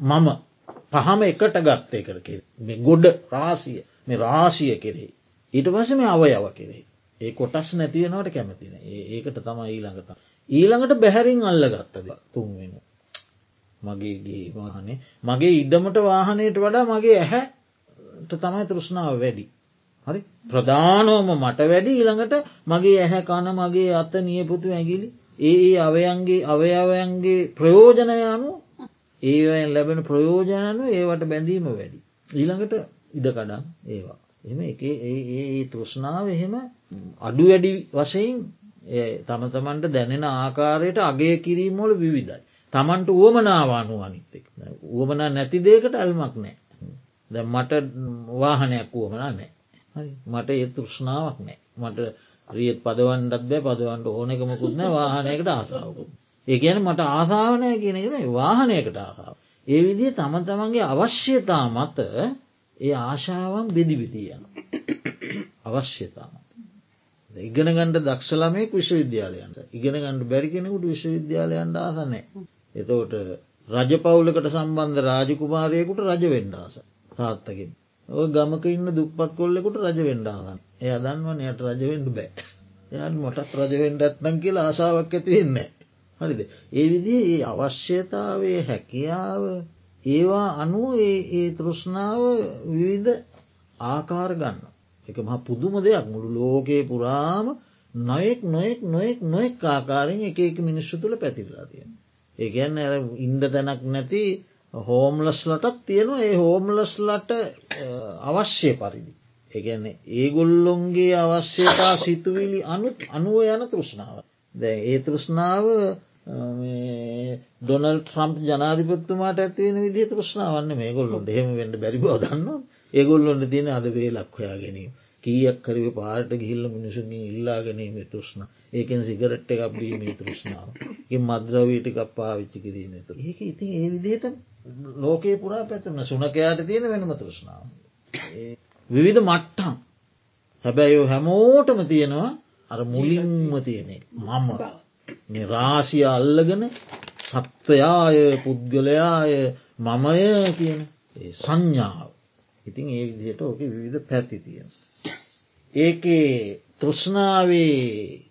මම. පහම එකට ගත්තය කර කෙර මේ ගොඩ රාසිය මේ රාශිය කෙරෙහි. ඊට පස මේ අවයව කෙරෙහි. ඒ කොටස් නැතිවෙනවට කැමතින ඒකට තම ඊළඟත ඊළඟට බැහැරින් අල්ල ගත්තද තුන්වෙන මගේගේ වාහනේ මගේ ඉඩමට වාහනයට වඩා මගේ ඇහැට තමයි තෘෂ්ණාව වැඩි. හරි ප්‍රධානෝම මට වැඩි ඊළඟට මගේ ඇහැ කන මගේ අත නියපුතු ඇගිලි ඒ ඒ අවයන්ගේ අවයවයන්ගේ ප්‍රයෝජනයනු ඒවයෙන් ලැබෙන ප්‍රයෝජනනු ඒවට බැඳීම වැඩි. ඊළඟට ඉඩකඩන් ඒවා. එම එක ඒ තෘෂ්ණාව එහෙම අඩු වැඩි වශයෙන් තම තමන්ට දැනෙන ආකාරයට අගේ කිරීමෝල විවිධයි. තමන්ට වුවමනාවානු අනිත්තෙක් වුවමන නැති දේකට ඇල්මක් නෑ. ද මට වාහනයක් වුවමනා නෑ. මට ඒ තෘෂ්ණාවක් නෑ. මට රියත් පදවන්ඩත් බෑ පදවන්ට ඕනකමකුත්න වාහනයකට ආසාාවකු. ඒ කියන මට ආසාාවනය කියනගෙන වාහනයකට ආසාාව. ඒ විදිහ තම තමන්ගේ අවශ්‍යතා මත ඒ ආශාවන් බෙදිවිදියන. අවශ්‍යතා මත. ඉගෙන ගණඩ දක්ෂලමයෙක් විශ්වවිද්‍යාලයන්ට ඉගෙන ගණඩ බැරි කෙනෙකුට විශ්වවිද්‍යාලයන්ට ආසනෑ. එතවට රජ පවුලකට සම්බන්ධ රාජකුමාරයකුට රජ වෙන්ඩාස තාත්තකින්. ඔය ගමක ඉන්න දුප්පත් කොල්ලෙකුට රජ වෙන්ඩාගන්න එය දන්වන යට රජවෙන්ඩ බෑ. එයන් මොටත් රජවෙන්ඩ ඇත්නම් කියලා ආසාාවක් ඇති වෙන්න. හරිද. ඒ විදි ඒ අවශ්‍යතාවේ හැකියාව ඒවා අනුව ඒ තෘෂ්ණාව විවිධ ආකාර ගන්න. එක මහ පුදුම දෙයක් මුළු ලෝකයේ පුරාම නොයෙක් නොයෙක් නොයෙක් නොයෙක් ආකාරෙන් එක එක මිනිස්සු තුළ පැතිරලා තියෙන. ඒගැන්න ඇ ඉන්ඩ තැනක් නැති හෝම්ලස්ලටත් තියෙනවා ඒ හෝම්ලස්ලට අවශ්‍ය පරිදි. එකන ඒගොල්ලොන්ගේ අවශ්‍යතා සිතුවිලි අනුත් අනුව යන තෘෂ්ණාව. දැ ඒ තෘෂ්ණාව ඩොනල් ට්‍රම්ප් ජනාධිපත්තුමාට ඇතිවෙන විදි තෘෂ්නාවන්න මේ ගොල්ලොන් හෙම වෙන්ට බැරිබව දන්න ඒගොල්ලොන්ට තියෙන අද වේ ලක්වයා ගැනීම. කීයක් කරව පාට ගිහිල්ල මිනිසුන්ගේ ඉල්ලා ගැනීම තෘෂ්ණ. ඒකෙන් සිගරට්ට එකක් බීමේ තෘෂ්ණාව. ඒ මද්‍රවීට එකක් පාවිච්චි කිරීම තු ඒක ඉතින් ඒ විදිහට ලෝකයේ පුරා පැතුන සුනකයාට තියෙන වෙනම තෘෂ්ණාව. විවිධ මට්ටම්. හැබැයි හැමෝටම තියෙනවා අර මුලින්ම තියෙනෙ මම. රාසිය අල්ලගෙන සත්වයාය පුද්ගලයාය මමය කියන සංඥාව. ඉතින් ඒ විදිහට ඕක විවිධ පැති තියෙන. ඒකේ තෘෂ්ණාවේ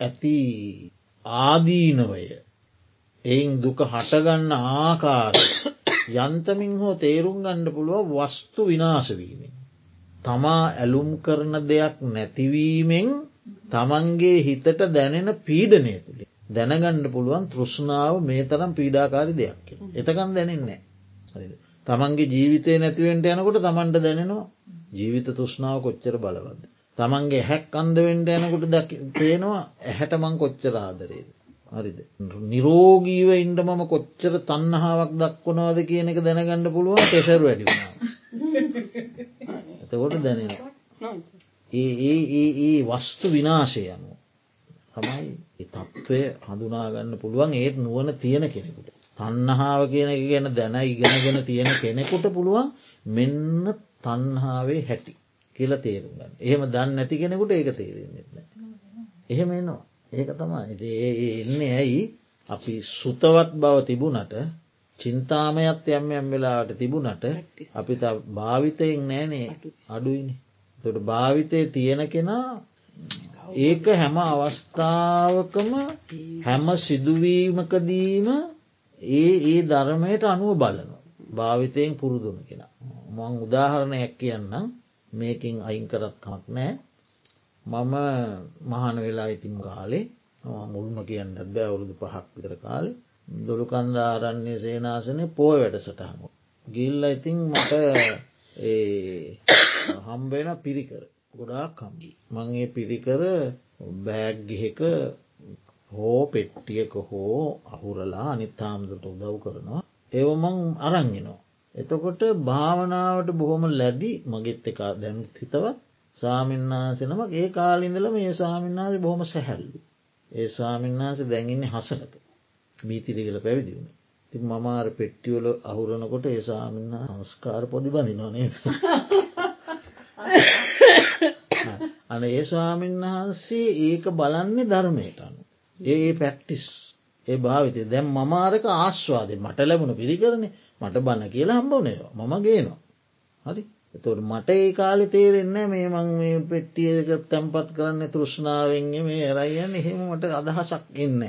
ඇති ආදීනවය. එයින් දුක හටගන්න ආකාර යන්තමින් හෝ තේරුම් ගණ්ඩ පුළුව වස්තු විනාශවීමෙන්. තමා ඇලුම් කරන දෙයක් නැතිවීමෙන් තමන්ගේ හිතට දැනෙන පීඩනය තුළේ. දැනගණ්ඩ පුළුවන් තෘෂ්ණාව මේ තරම් පීඩාකාරි දෙයක් එතකම් දැනෙන්නේ තමන්ගේ ජීවිතය නැතිවෙන්ට යනකොට තමන්ට දැනෙනවා ජීවිත තෘෂ්ණාව කොච්චර බලවද. තමන්ගේ හැක් අන්දවෙන්ට යනකොට දක් පේනවා ඇහැට මං කොච්චර ආදරේද. හරිද. නිරෝගීව ඉන්ඩ මම කොච්චර තන්නහාාවක් දක්වනවාද කියන එක දැනගන්න පුළුවන් පෙසර වැඩිුණා. එතකොට දැනෙනවා. ඒ ඒ වස්තු විනාශය යනු. තමයි තත්ත්වය හඳුනාගන්න පුළුවන් ඒත් නුවන තියෙන කෙනෙකුට. තන්නහාාව කියන එක ගැන දැන ඉගෙනගෙන තියෙන කෙනෙකුට පුළුවන් මෙන්න තන්හාාවේ හැටි කියල තේරුගන්න. එහෙම දන්න නැති කෙනෙකුට ඒක තේරෙන්නෙත්න. එහෙම එනවා. ඒක තමයි එන්නේ ඇයි අපි සුතවත් බව තිබුණට චින්තාමයත් යම් යම් වෙලාට තිබුණට අපි භාවිතයෙන් නෑනේ අඩුයිනි තොට භාවිතය තියෙන කෙනා ඒක හැම අවස්ථාවකම හැම සිදුවීමකදීම ඒ ඒ ධර්මයට අනුව බලනවා. භාවිතයෙන් පුරුදුන කෙන. මං උදාහරණයක් කියන්නම් මේකින් අයින් කරත් කමක් නෑ මම මහන වෙලා ඉතිම් කාලේ මුල්ම කියන්නත් බෑ අවුරුදු පහක් විතර කාලේ දොළු කන්දාරන්නේ සේනාසනය පෝය වැඩ සටහම. ගිල්ල ඉතිං මට හම්බෙන පිරිකර ගොඩාක් කම්ගී. මංගේ පිරිකර බෑග්ගෙක හෝ පෙට්ටියක හෝ අහුරලා අනිත්තාමදට උදව් කරනවා. ඒව මං අරංගෙනවා. එතකොට භාවනාවට බොහොම ලැදි මගෙත් එක දැන් හිතවත් සාමින්නාසනම ඒ කාලින්දල මේ සාමින්නාස බොහොම සැහැල්ලු. ඒ ස්වාමින්නාස දැඟන්නේ හසනක මීතිරිගල පැවිදිවුණ. ති මමාර පෙට්ටියවල අහුරනකොට ඒ සාමින්න සංස්කාර පොදි බඳිනොනේ. අන ඒ ස්වාමීන් වහන්සේ ඒක බලන්නේ ධර්මයට අනු. ඒ පැක්ටිස් ඒ භාවිතය. දැම් මමාරක ආශ්වාදය මට ලැබුණ පිළිකරන්නේ මට බණ කියලා හම්බවනයවා මම ගේනවා. හරි? එතට මට ඒ කාලි තේරෙන්න මේ මං මේ පෙට්ටියක තැන්පත් කරන්න තෘෂ්ණාවෙන්ගේ මේ ඇරයියන්න එහෙමට අදහසක් එන්න.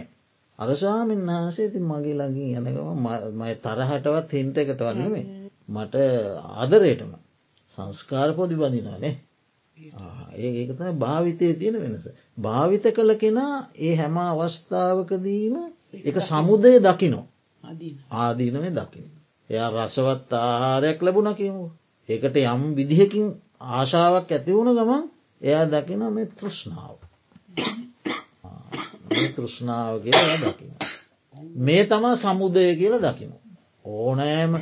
අරසාමෙන් වහන්සේ ති මගේ ලඟින් යනකම මය තරහටවත් හින්ට එකට වන්නම මට ආදරයටම සංස්කාර පොඩි බඳිනවානේ ඒ ඒකත භාවිතය තියෙන වෙනස. භාවිත කළ කෙනා ඒ හැම අවස්ථාවකදීම එක සමුදය දකිනෝ ආදීනවේ දකින. එයා රසවත් ආහාරයක් ලැබුණ කියමු. ඒකට යම් විදිහකින් ආශාවක් ඇතිවුණ ගමන් එයා දකින මේ තෘෂ්ණාව. තෘෂ්ණාව කියලා දකින. මේ තමා සමුදය කියල දකින. ඕනෑම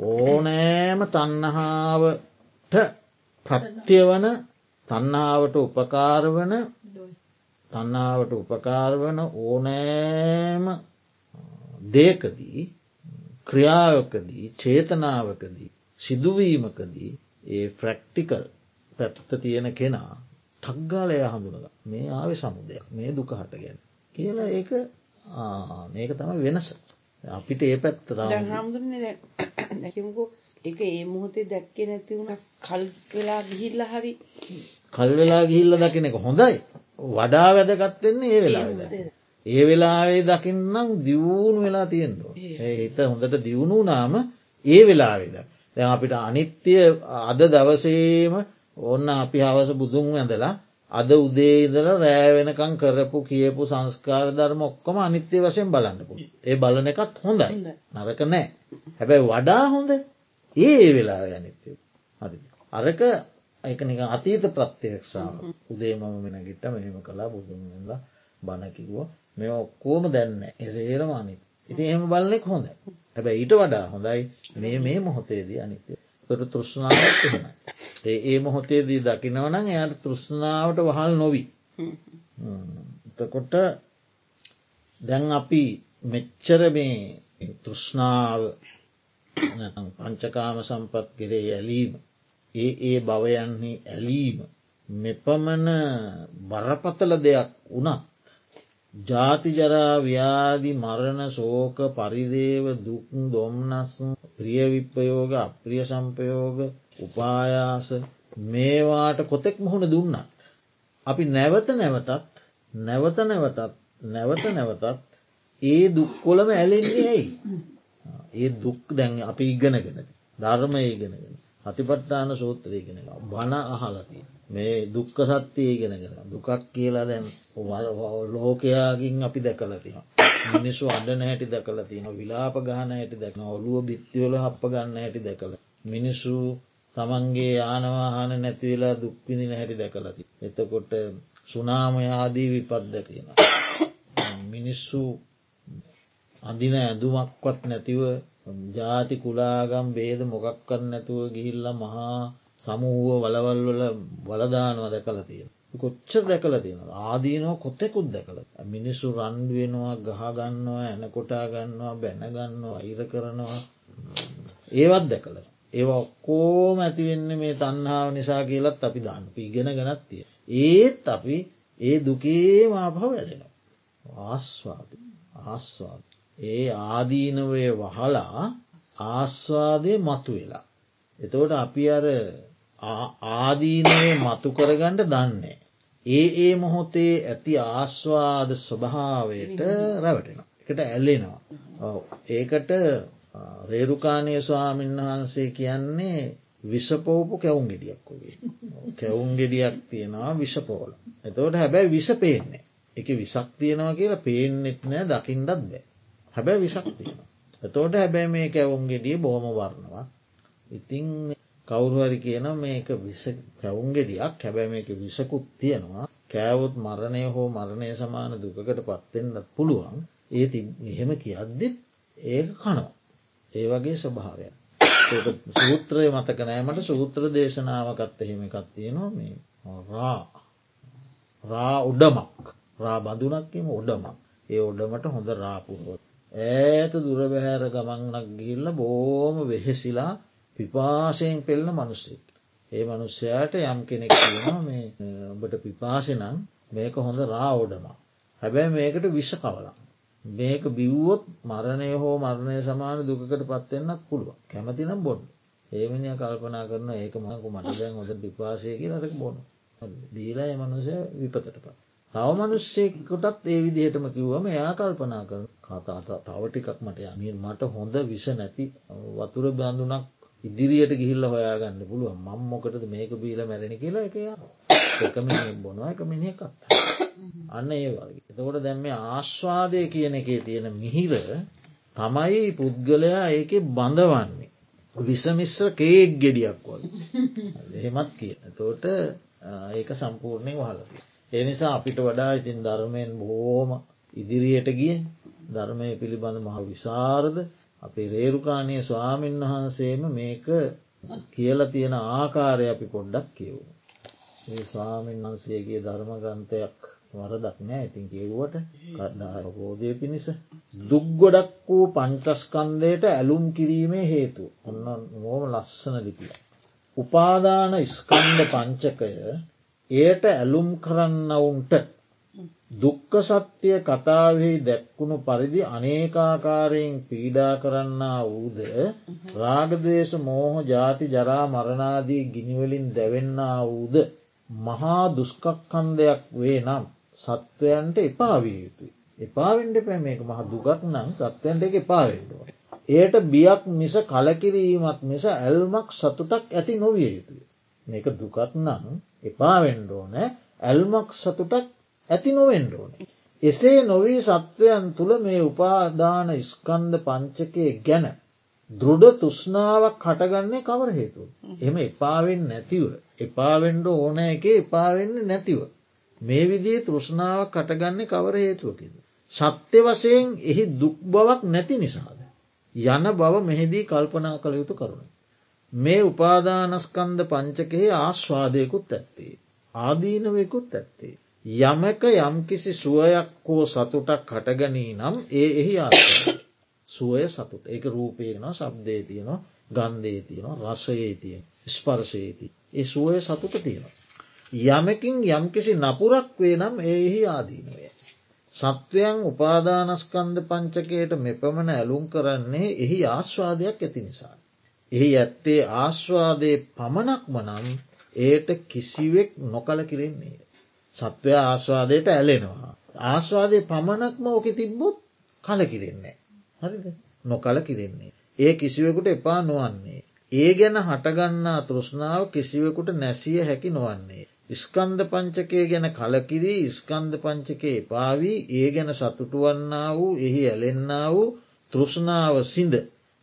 ඕනෑම තන්නහාාවට ප්‍රත්‍යවන තන්නාවට උපකාරවන තන්නාවට උපකාරවන ඕනෑම දේකදී ක්‍රියාවකදී චේතනාවකදී සිදුවීමකදී ඒ ෆ්‍රක්ටිකල් පැත්ත තියෙන කෙනා ටක්ගාලය හඳුනග මේ ආව සමුදයක්. මේ දුක හට ගැන කියලා ඒක මේක තම වෙනස. අපිට ඒ පැත්ත හාමුදුරන්නේ දැකමුකෝ. එක ඒ මොහොතේ දැක්කේ නැති වුණ. කල් වෙලා ගිහිල්ල හරි. කල් වෙලා ගිහිල්ල දකින එක හොඳයි. වඩා වැදගත්වෙන්නේ ඒ වෙලා ඒ වෙලාවේ දකින්නම් දියුණු වෙලා තියෙන්නවා හිත හොඳට දියුණු නාම ඒ වෙලාවේද දැ අපිට අනිත්‍යය අද දවසේම ඔන්න අපි හවස බුදුන් ඇඳලා අද උදේදල රෑවෙනකං කරපු කියපු සංස්කාර ධර්ම ඔක්කොම අනිත්‍ය වශයෙන් බලන්නපු ඒ බලන එකත් හොඳයි. නරක නෑ. හැබැයි වඩා හොඳ ඒ වෙලා අනිත්‍ය. හරි අරක ඒක නික අතීත ප්‍රත්්‍යයක්ෂාව උදේ මම මෙන ගිට මෙහෙම කලා බුදුන්ලා බණකිවෝ මෙ ඔක්කෝම දැන්න එසේරම අනිත්. ඉති එහෙම බලනෙක් හොඳ හැබැ ඊට වඩා හොඳයි මේ මේ මොහොතේදී අනිත්‍ය තොට තෘෂ්ණාවත් එහෙම ඒ ඒ මොහොතේදී දකිනවනං එයට තෘෂ්ණාවට වහල් නොවී. එතකොට දැන් අපි මෙච්චර මේ තෘෂ්ණාව පංචකාම සම්පත් කෙරේ ඇලීම ඒ ඒ භවයන්හි ඇලීම මෙපමණ බරපතල දෙයක් වුණත් ජාතිජරා ව්‍යාදි මරණ සෝක පරිදේව දුක් දොම්නස් ප්‍රියවිප්පයෝග අප්‍රිය සම්පයෝග උපායාස මේවාට කොතෙක් මුහුණ දුන්නත්. අපි නැවත නැවතත් නැවත නැවතත් නැවත නැවතත් ඒ දුක්කොළම ඇලෙන්නේ ඇයි. ඒ දුක් දැන් අපි ඉගෙනගෙනති ධර්මය ඉගෙනගෙන අතිපට්ටාන සූත්‍රය ගෙන බණ අහලති මේ දුක්ක සත්‍යය ඉගෙනගෙන දුකක් කියලා දැන් ලෝකයාගින් අපි දැකලතින මිනිස්සු අඩන හැටි දැකල තින විලාප ගාන හැටි දැක්න ඔලුව බිත්තිවල හප්ප ගන්න හැටි දැකළ මිනිස්සු තමන්ගේ ආනවාහන නැතිවෙලා දුක්විදින හැටි දැකලති එතකොට සුනාමයාදී විපත් දැකෙන මිනිස්සු අඳින ඇඳුමක්වත් නැතිව ජාති කුලාගම් බේද මොකක්කත් නැතුව ගිහිල්ල මහා සමූුව වලවල්වල බලදානව දැකල තියෙන. කොච්ච දැකල තියෙන ආදීනෝ කොතෙකුත් දැකල මිනිස්සු රන්ඩුවෙනවා ගහගන්නවා ඇනකොටා ගන්නවා බැනගන්නවා අයිර කරනවා ඒවත් දැකල. ඒ ඔක්කෝම ඇතිවෙන්න මේ තන්හාාව නිසා කියලත් අපි දාන්න ඉගෙන ගනත්තිය. ඒත් අපි ඒ දුකේ මාපහ වැඩෙනවා. ආස්වාද ආස්වාද. ඒ ආදීනවය වහලා ආස්වාදය මතු වෙලා. එතවට අපි අර ආදීනය මතු කරගන්නට දන්නේ. ඒ ඒ මොහොතේ ඇති ආස්වාද ස්වභාවයට රැවටෙන. එකට ඇල්ලෙනවා. ඒකට රේරුකානය ස්වාමීන් වහන්සේ කියන්නේ විෂපෝපු කැවුම් ගෙඩියක් වගේ. කැවුම් ගෙඩියක් තියෙනවා විෂපෝල. එතවට හැබැයි විෂ පේන්නේ. එක විසක් තියෙනවා කියලා පේනෙත් නෑ දකිින්ටත් බෑ. හැබැ විසක් තියෙන. එතෝට හැබැයි මේ කැවුම් ගෙඩිය බොහොම වරනවා. ඉතිං කවුරුහරි කියන මේක කැවුම් ගෙඩියක් හැබැ මේක විසකුත් තියෙනවා කෑවොත් මරණය හෝ මරණය සමාන දුකට පත්තෙන්න්නත් පුළුවන් ඒති මෙහෙම කියද්දිත් ඒක කනෝ. ඒ වගේ ස්වභාවය. සූත්‍රය මතක නෑමට සූත්‍ර දේශනාවකත් එහෙම එකත් තියෙනවා මේ රා රා උඩමක් රා බඳුනක්කම උඩමක් ඒ ඔඩමට හොඳ රාපුුවොත් ඈත දුරබැහැර ගමන්නක් ගිල්ල බෝම වෙහෙසිලා පිපාසයෙන් පෙල්න මනුස්සෙක්. ඒ මනුස්සයාට යම් කෙනෙක් මේ ඔබට පිපාසනං මේක හොඳ රාෝඩම. හැබැයි මේකට විශ්ෂ කවලා. මේක බිව්වොත් මරණය හෝ මරණය සමාන දුකට පත්වෙන්නත් පුළුව කැමතිනම් බොඩ්. ඒමනය කල්පනා කරන ඒක මහකු මට දැන් හොද පිපාසය කියලට බොනු. දීලා එමනුසය විපතට පත්. තව මනුස්සෙකොටත් ඒ විදිහටම කිව්වම එයා කල්පනා කර කතාට තව ටිකක් මට යමින් මට හොඳ විස නැති වතුර බැඳුනක් ඉදිරියට ගිහිල්ල හොයාගන්න පුළුව මං මොකටද මේක බීල මැරෙන කියලා එක එකම බොනවා එක මිනිහ කත්තා. අන්න ඒ වගේ. එතකොට දැම් මේ ආශ්වාදය කියන එකේ තියෙන මිහිර තමයි පුද්ගලයා ඒක බඳවන්නේ. විසමිශ්‍ර කේක් ගෙඩියක් වල. එහෙමත් කියන. තෝට ඒක සම්පූර්ණය වහලතිය. ඒ නිසා අපිට වඩා ඉතින් ධර්මයෙන් බොහෝම ඉදිරියට ගිය ධර්මය පිළිබඳ මහ විසාරද අපේ රේරුකාණය ස්වාමීන් වහන්සේම මේක කියල තියෙන ආකාරය අපි පොඩ්ඩක් කියවු. ඒ ස්වාමීන් වහන්සේගේ ධර්ම ග්‍රන්ථයක් වරදක් නෑ ඉතින් කියව්වට කඩ්ඩාරබෝධය පිණිස දුක්ගොඩක් වූ පංචස්කන්දයට ඇලුම් කිරීමේ හේතු ඔන්න මෝම ලස්සන ලිපිය. උපාදාන ස්කන්ධ පංචකය එයට ඇලුම් කරන්නවුන්ට දුක්ක සත්‍යය කතාවෙහි දැක්වුණු පරිදි අනේකාකාරයෙන් පීඩා කරන්න වූද රාගදේශ මෝහ ජාති ජරා මරණාදී ගිනිවලින් දැවෙන්න වූද මහා දුස්කක්කන්දයක් වේ නම් සත්වයන්ට එපාවිය යුතුයි. එපාවෙන්ඩ පැ මේක මහ දුගක් නම් සත්වයන්ට එක එපාවෙන්ඩුව. එයට බියක් මිස කලකිරීමක් මිස ඇල්මක් සතුටක් ඇති නොවිය යුතුයි. මේක දුකත් නම් එපාවෙන්ඩෝන ඇල්මක් සතුටක් ඇති නොවෙන්ඩෝන. එසේ නොවී සත්වයන් තුළ මේ උපාදාන ස්කන්ධ පංචකය ගැන දෘඩ තුෂ්නාවක් කටගන්නේ කවර හේතු. එම එපාවෙන් නැතිව. එපාවෙන්ඩ ඕන එක එපාවෙන්න නැතිව. මේ විදිේ තෘෂ්ණාවක් කටගන්නේ කවර හේතුවකිද. සත්‍ය වසයෙන් එහි දුක් බවක් නැති නිසාද. යන බව මෙහිදී කල්පනා කළ යුතු කරුණ. මේ උපාදානස්කන්ද පංචකෙහි ආශ්වාදයකුත් ඇත්තේ. ආදීනවයකුත් ඇත්තේ. යමක යම්කිසි සුවයක් හෝ සතුටක් හටගනී නම් ඒ එහි ආශ්වාද. සුවය සතුට ඒක රූපයන ශබ්දය තියනවා ගන්ධය තියනවා රසයේ තියෙන් ස්පර්ශයති. ඒ සුවය සතුට තියෙනවා. යමකින් යම්කිසි නපුරක් වේ නම් එහි ආදීනුවය. සත්වයන් උපාදානස්කන්ද පංචකයට මෙපමණ ඇලුම් කරන්නේ එහි ආශ්වාදයක් ඇති නිසා. එහි ඇත්තේ ආශ්වාදය පමණක්ම නම් ඒට කිසිවෙක් නොකල කිරෙන්නේ. සත්වය ආශ්වාදයට ඇලෙනවා. ආශ්වාදය පමණක්ම ඕක තිබ්බොත් කලකිරෙන්නේ. හරිද නොකල කිරෙන්නේ. ඒ කිසිවෙකුට එපා නොවන්නේ. ඒ ගැන හටගන්නා තෘෂ්ණාව කිසිවෙකුට නැසිය හැකි නොවන්නේ. ස්කන්ද පංචකය ගැන කලකිරී ස්කන්ද පංචකේ පාවී ඒ ගැන සතුටුවන්නා වූ එහි ඇලෙන්න්න වූ තෘෂ්ණාව සිඳ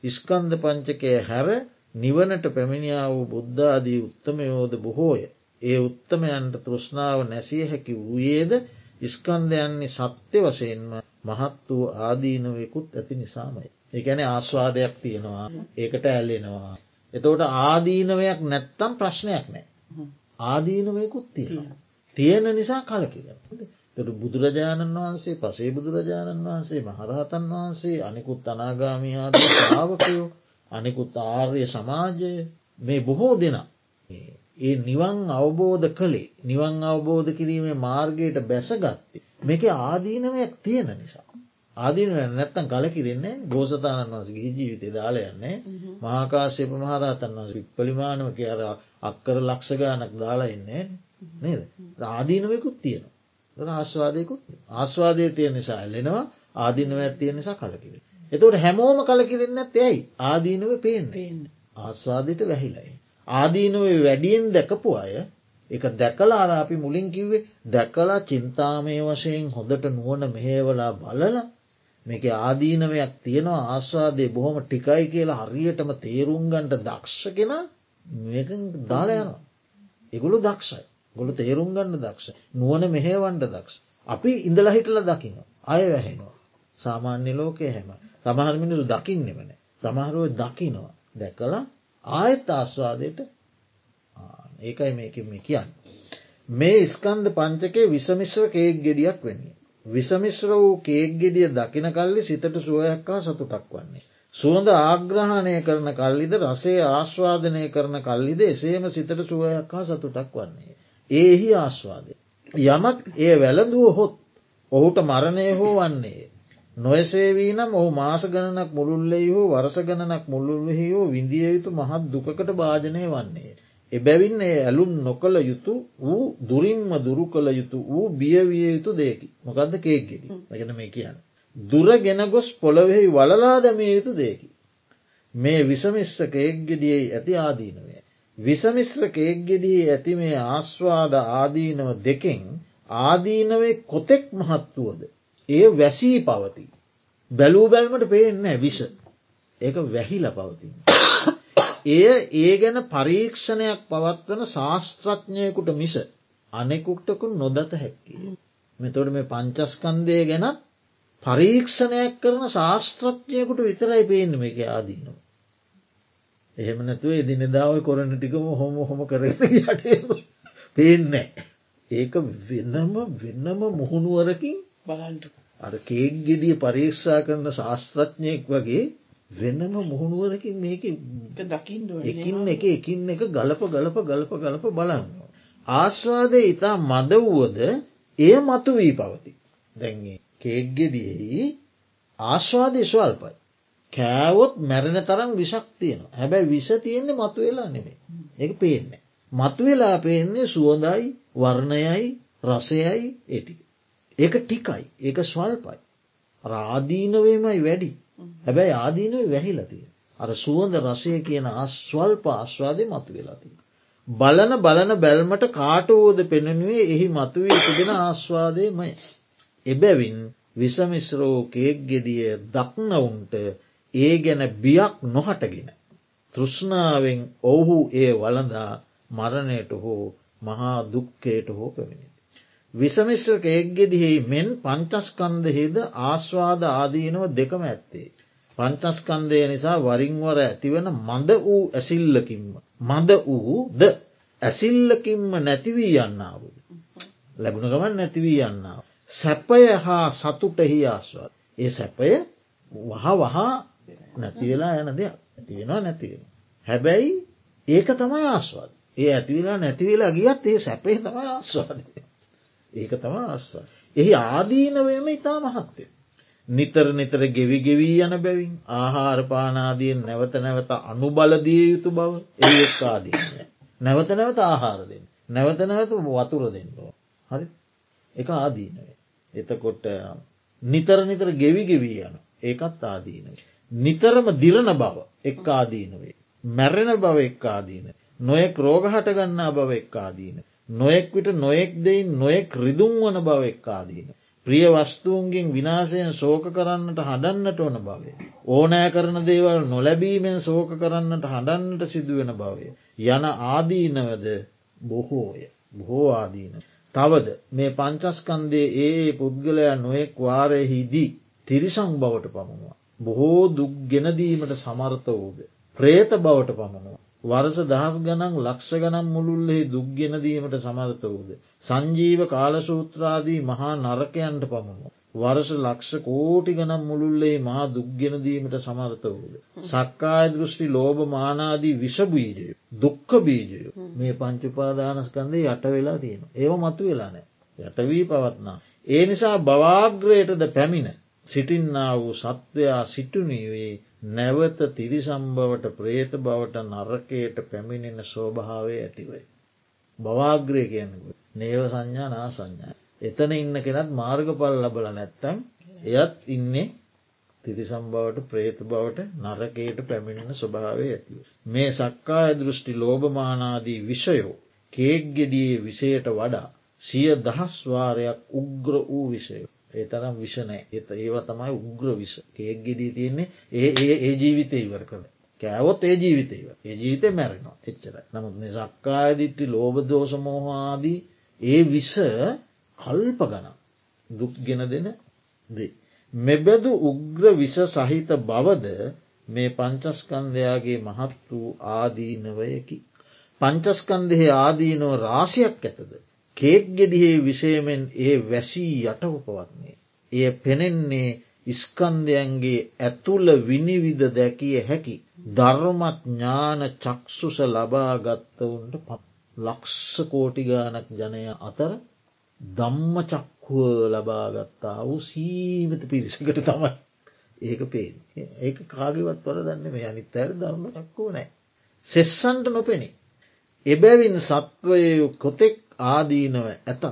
ස්කන්ද පංචකය හැර නිවනට පැමිණියා වූ බුද්ධාදී උත්තමයෝද බොහෝය. ඒ උත්තමයන්ට තෘෂ්ණාව නැසිය හැකි වූයේද ස්කන්දයන්නේ සත්‍ය වශයෙන්ම මහත් වූ ආදීනවයකුත් ඇති නිසාමයි. ඒගැන ආස්වාදයක් තියෙනවා ඒකට ඇල්ලෙනවා. එතවට ආදීනවයක් නැත්තම් ප්‍රශ්නයක් නෑ. ආදීනවයකුත් තියෙනවා. තියෙන නිසා කලකිර. තොට බුදුරජාණන් වහන්සේ පසේ බුදුරජාණන් වහන්සේ මහරහතන් වහන්සේ අනිකුත් අනාගාමයාද ශ්‍රාවකයෝ අනිකුත් ආර්ය සමාජය මේ බොහෝ දෙනා. ඒ නිවන් අවබෝධ කළේ නිවන් අවබෝධ කිරීමේ මාර්ගයට බැසගත්තේ මේක ආදීනවයක් තියෙන නිසා. ආදීන නැත්තන් කලකිරෙන්නේ බෝසතාණන් වස ගිහි ජීවිතය දාලයන්නේ මහාකාශයප මහරතන් වස පලිමානව කියර අක්කර ලක්ෂගානක් දාලා එන්නේ නේද? ආදීනවයකුත් තියෙනවා. ආස්වාදයකුත් ආස්වාදය තියෙන නිසා එල්ලෙනවා ආදීනව ඇත්තිය නිසා කලකිර. එතවට හැමෝම කලකිරෙන්න ඇයි? ආදීනව පේෙන් ආස්වාදයට වැහිලයි. ආදීනුව වැඩියෙන් දැකපු අය එක දැකලා අර අපි මුලින් කිව්වේ දැකලා චින්තාමය වශයෙන් හොඳට නුවන මෙහේවලා බලල මේක ආදීනවයක් තියෙනවා ආස්වාදය බොහොම ටිකයි කියලා හරියටම තේරුම්ගන්ට දක්ෂගෙන මේක දාලයනවා. එගුළු දක්ෂයි ගොළු තේරුම් ගන්න දක්ෂ නුවන මෙහේවන්ඩ දක්ෂ. අපි ඉඳල හිටල දකින. අය වැහෙනවා. සාමාන්‍ය ලෝකය හැම සමහර මිනිසු දකින්නෙමන. සමහරුව දකිනවා දැකලා ආයත් ආස්වාදයට ඒකයි මේක මේ කියන්න. මේ ස්කන්ද පංචකේ විසමිශ්‍ර කේක් ගෙඩියක් වෙන්නේ. විසමිශ්‍ර වූ කේක් ගෙඩිය දකින කල්ලි සිතට සුවයක් හා සතුටක් වන්නේ. සුවඳ ආග්‍රහණය කරන කල්ලිද රසේ ආශ්වාදනය කරන කල්ලිද එසේම සිතට සුවයක් හා සතුටක් වන්නේ. ඒහි ආශ්වාදය. යමක් ඒ වැළඳුව හොත් ඔහුට මරණය හෝ වන්නේ. නොයසේවී නම් ඔහු මාස ගණනක් මුළුල්ලෙහි හෝ වරස ගණනක් මුළුල්ලෙහි හෝ විඳිය යුතු මහත් දුකට භාජනය වන්නේ. එබැවින් ඒ ඇලුම් නොකළ යුතු වූ දුරින්ම දුරු කළ යුතු වූ බියවිය යුතු දෙයකි මොකක්ද කේක්ගෙඩි ගැන මේ කියන්න. දුර ගෙන ගොස් පොළොවෙහි වලලා දැමිය යුතු දෙයකි. මේ විසමිශ්‍ර කේක්ගෙඩියයි ඇති ආදීනවය. විසමිශ්‍ර කේක්ගෙඩියේ ඇති මේ ආස්වාද ආදීනව දෙකෙන් ආදීනවේ කොතෙක් මහත්තුවද. ඒ වැසී පවති. බැලූ බැල්මට පේෙන්න විස. ඒක වැහිල පවතින්. එය ඒ ගැන පරීක්ෂණයක් පවත්වන ශාස්ත්‍රඥයකුට මිස අනෙකුක්ටකු නොදත හැක්කිය. මෙතොට මේ පංචස්කන්දය ගැනත් පරීක්ෂණයක් කරන ශාස්ත්‍රඥයකුට විතරයි පේන්න එක ආදීනවා. එහෙම නැතුව එදිනෙදාව කොරන ටිකම හොම හොම කරන යට පේන්නෑ. ඒක වෙනම වෙන්නම මුහුණුවරකින් බලන්ට අර කේක් ගෙඩිය පරීක්ෂා කරන ශාස්ත්‍රඥයෙක් වගේ වෙන්නම මුහුණුවරකින් මේක දකිින් එකින් එක එකින් එක ගලප ගලප ගලප ගලප බලන්න. ආශ්වාදය ඉතා මද වුවද එය මතු වී පවති. දැන්ගේ කේක්ගෙඩියෙහි ආශ්වාදය ස්වල්පයි. කෑවොත් මැරෙන තරම් විශක් තියෙන හැබැයි විස තියෙන්නේ මතු වෙලා නෙමේ එක පේන්නේ. මතු වෙලා පේන්නේ සුවඳයි වර්ණයයි රසයයි ඒටි. ඒක ටිකයි ඒක ස්වල්පයි. රාදීනවේමයි වැඩි හැබැයි ආදීනව වැහිලතිය. අර සුවඳ රසය කියන අස්වල්ප ආශ්වාදය මතු වෙලාතිය. බලන බලන බැල්මට කාටවෝද පෙනෙනුවේ එහි මතුවී තිබෙන ආශ්වාදයමය. එබැවින් විසමිශ්‍රෝ කේක් ගෙඩිය දක්නවුන්ට ඒ ගැන බියක් නොහටගෙන. තෘෂ්ණාවෙන් ඔවුහු ඒ වලඳා මරණයට හෝ මහා දුක්කයට හෝ පැමිණි. විසමිශ්‍ර කේක්ගෙඩිහි මෙන් පංචස්කන්දහිද ආශ්වාද ආදීනව දෙකම ඇත්තේ. පංචස්කන්දය නිසා වරින්වර ඇතිවන මඳ වූ ඇසිල්ලකින්ම. මඳ වූ ද ඇසිල්ලකින්ම නැතිවී යන්නාවද. ලැබුණ ගමන් නැතිවී යන්නාව. සැපය හා සතුටෙහි ආස්වාද. ඒ සැපය වහ වහා නැතිවෙලා යන දෙයක් ඇතිවෙනවා නැතිවෙන. හැබැයි ඒක තමයි ආස්වාද. ඒ ඇතිවෙලා නැතිවෙලා ගියත් ඒ සැපේ තමයි ආස්වාදය. ඒක තම ආස්වා. එහි ආදීනවයම ඉතා මහත්තය. නිතර නිතර ගෙවි ගෙවී යන බැවින් ආහාරපානාදියෙන් නැවත නැවත අනුබලදිය යුතු බව ඒ එක් ආදීනය. නැවත නැවත ආහාරදෙන්. නැවත නැවත වතුර දෙන්නවා. හරි එක ආදීනවේ. එතකොට නිතර නිතර ගෙවි ගෙවී යන ඒකත් ආදීනව. නිතරම දිරණ බව එක් ආදීනවේ. මැරෙන බව එක් ආදීන. නොයෙක් රෝගහට ගන්නා බව එක් ආදීන. නොයෙක් විට නොයෙක් දෙයින් නොයෙක් රිදුම් වන බව එක් ආදීන. ප්‍රිය වස්තුූන්ගෙන් විනාසයෙන් සෝක කරන්නට හඩන්නට ඕන බවේ. ඕනෑ කරන දේවල් නොලැබීමෙන් සෝක කරන්නට හඩන්නට සිදුවෙන භවය. යන ආදීනවද බොහෝය බොහෝ ආදීන. තවද මේ පංචස්කන්දේ ඒ පුද්ගලයා නොයෙක් වාරයහිදී තිරිසං බවට පමණවා. බොහෝ දුක් ගෙනදීමට සමර්ථ වූද. ප්‍රේත බවට පමණවා. වර්ස දහස් ගනන් ලක්ෂ ගනම් මුළුල්ලෙහි දුක්ගෙනදීමට සමර්ථ වූද. සංජීව කාලසූත්‍රාදී මහා නරකයන්ට පමණු. වර්ෂ ලක්ෂ කෝටි ගනම් මුළුල්ලේ මහා දුක්ගෙනදීමට සමර්ථ වූද. සක්කාය දෘෂ්ටි ලෝභ මානාදී විෂබීජය දුක්ක බීජය මේ පංචුපාදානස්කන්දේ යට වෙලා තියෙන. ඒව මතු වෙලා නෑ. යටවී පවත්නා. ඒ නිසා බවාග්‍රයටද පැමිණ සිටින්නා වූ සත්වයා සිටුනීවේ නැවත තිරිසම්බවට ප්‍රේත බවට නරකයට පැමිණෙන ස්වභාවය ඇතිවයි. බවාග්‍රය කියන්නකු නේව සංඥා නා සංඥා. එතන ඉන්න කෙනත් මාර්ගපල් ලබල නැත්තම් එයත් ඉන්නේ තිරිසම්බවට ප්‍රේත බවට නරකයට පැමිණෙන ස්වභාවය ඇතිව. මේ සක්කාය දෘෂ්ටි ලෝභමානාදී විෂයෝ කේක් ගෙඩියේ විෂයට වඩා සිය දහස්වාරයක් උග්‍ර වූ විෂයෝ. ඒ තරම් විෂනෑ එත ඒව තමයි උග්‍ර විස කේක් ගෙඩී තියෙන්නේ ඒ ඒ ඒ ජීවිතය ඉවර කළ කෑවොත් ඒ ජීවිතයව ඒ ජීවිතය මැරෙනවා එච්චර නමුත් මේ සක්කායදිට්ටි ලෝබදෝෂමෝහාදී ඒ විස කල්ප ගන දුක් ගෙන දෙන දේ. මෙබැදු උග්‍ර විස සහිත බවද මේ පංචස්කන්දයාගේ මහත් වූ ආදීනවයකි. පංචස්කන්දෙහි ආදීනව රාශයක් ඇතද. කේක් ගෙඩිහේ විෂයමෙන් ඒ වැසී යටව පවත්න්නේ. එය පෙනෙන්නේ ඉස්කන්දයන්ගේ ඇතුළ විනිවිධ දැකිය හැකි ධර්මඥාන චක්සුස ලබාගත්තවුන්ට පත් ලක්ෂ කෝටිගානක් ජනය අතර දම්ම චක්කුව ලබාගත්තා වූ සීමත පිරිසකට තමයි ඒක පේ ඒක කාගවත් පොර දන්න මේ අනිත් ඇර ධර්ම චක්කුව නෑ. සෙස්සන්ට නොපෙනේ. එබැවින් සත්වයයු කොතෙක් ආදීනව ඇතත්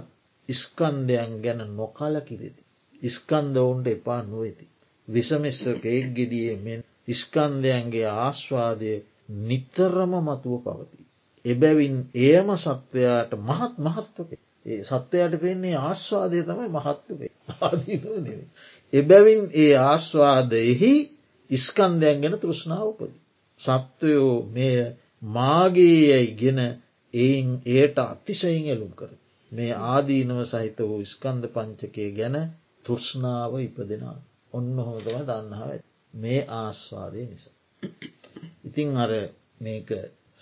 ඉස්කන්දයන් ගැන නොකල කිරෙති. ඉස්කන්ද ඔවුන්ට එපා නොවෙති. විසමිස්සක එක් ගෙඩියේ මෙන් ඉස්කන්දයන්ගේ ආශ්වාදය නිතරම මතුව පවති. එබැවින් එයම සත්වයාට මහත් මහත්වක ඒ සත්වයට පෙන්නේ ආශ්වාදය තමයි මහත්තුකේ ආදීනව නෙවේ. එබැවින් ඒ ආශ්වාදයෙහි ඉස්කන්දයන් ගැන තෘෂ්ණාවපද. සත්වයෝ මෙය මාගේ යැයි ගෙන එයින් ඒට අතිශයින් එලුම් කර. මේ ආදීනව සහිත වූ ස්කන්ද පංචකය ගැන තෘෂ්ණාව ඉපදෙනවා. ඔන්න හොදම දන්නාව මේ ආස්වාදය නිසා. ඉතිං අර මේක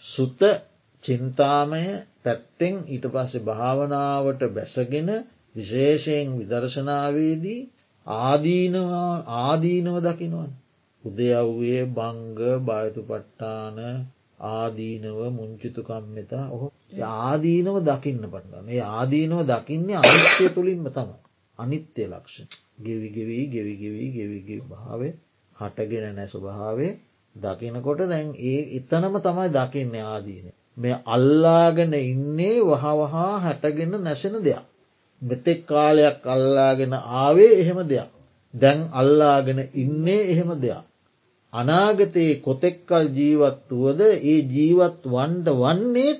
සුත චින්තාමය පැත්තෙන් ඊට පස්සේ භාවනාවට බැසගෙන විශේෂයෙන් විදර්ශනාවේදී ආදීනවා ආදීනව දකිනවන්. උදයව්වේ බංග භායතු පට්ටාන ආදීනව මුංචිතුකම්මතා. ඔහු ආදීනව දකින්න පටගන්න ඒ ආදීනව දකින්නේ අනිත්‍යය තුළින්ම තම අනිත්‍ය ලක්ෂ ගෙවිගෙවී ගෙවිගෙවී ගෙවිගි භාවේ හටගෙන නැ ස්වභාවේ දකිනකොට දැන් ඒ එතනම තමයි දකින්න ආදීන මේ අල්ලාගෙන ඉන්නේ වහවහා හැටගෙන නැසෙන දෙයක්. මෙතෙක් කාලයක් අල්ලාගෙන ආවේ එහෙම දෙයක්. දැන් අල්ලාගෙන ඉන්නේ එහෙම දෙයක්. අනාගතයේ කොතෙක්කල් ජීවත් වුවද ඒ ජීවත් වන්ඩ වන්නේ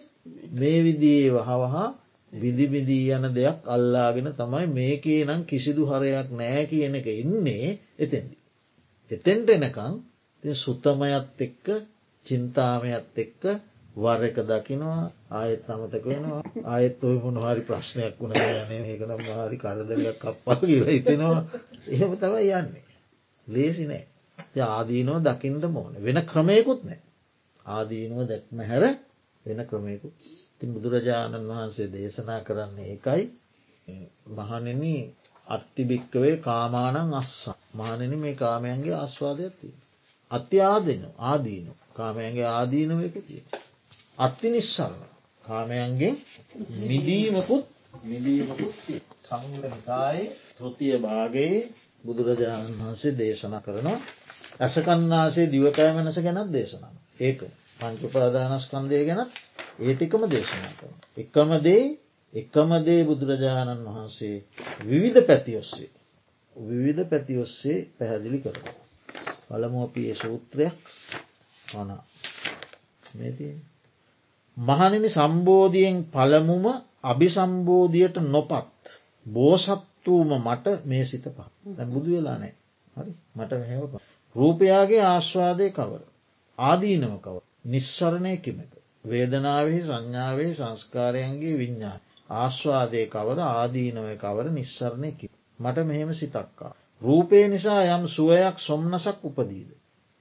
මේ විදියේ වහවහා විදිබිදී යන දෙයක් අල්ලාගෙන තමයි මේකේ නම් කිසිදු හරයක් නෑ කියන එක ඉන්නේ එතෙන්දි. එතෙන්ට එනකං සුතමයත් එක්ක චින්තාමයත් එක්ක වර එක දකිනවා ආයෙත් අමතක වෙනවා. ආයෙත් ඔය මොන හරි ප්‍රශ්නයක් වුණ න ඒකනම් හරි කරදරයක් කප්පා කියල හිතෙනවා. එහෙම තවයි යන්නේ. ලේසි නෑ. ආදීනෝ දකිින්ට මෝන වෙන ක්‍රමයකුත් නෑ ආදීනුව දැක්ම හැර වෙන ක්‍රමයකු ති බුදුරජාණන් වහන්සේ දේශනා කරන්නේ ඒකයි. මහනෙන අත්තිභික්කවේ කාමානං අස්ස. මානන මේ කාමයන්ගේ ආස්වාදයක් තිය අති ආදන. ආදීනු කාමයන්ගේ ආදීනවයක තිය අත්ති නිස්සරණ කාමයන්ගේ මිදීමකුත් මිදීමකුත් සංගලතායි තෘතිය භාගයේ බුදුරජාණන් වහන්සේ දේශන කරනවා. ඇසකන්නාසේ දිවකෑ මනස ගැනත් දේශනා ඒක පංචුපාදානස්කන්දය ගැනත් ඒටිකම දේශනා කරන. එකම දේ එකම දේ බුදුරජාණන් වහන්සේ විවිධ පැතිඔස්සේ විවිධ පැතිඔස්සේ පැහැදිලි කර. පළමු අපි ඒ සූත්‍රයක් වන මේතිය. මහනිනි සම්බෝධියෙන් පළමුම අභිසම්බෝධියට නොපත් බෝසත්වූම මට මේ සිත පා බුදු වෙලා නෑ හරි මට මෙහෙව පා. රූපයාගේ ආශ්වාදය කවර. ආදීනම කව. නිස්සරණය කිමක. වේදනාවෙහි සංඥාවේ සංස්කාරයන්ගේ විඤ්ඥා. ආශ්වාදය කවර ආදීනව කවර නිස්සරණය කි. මට මෙහෙම සිතක්කා. රූපය නිසා යම් සුවයක් සොම්නසක් උපදීද.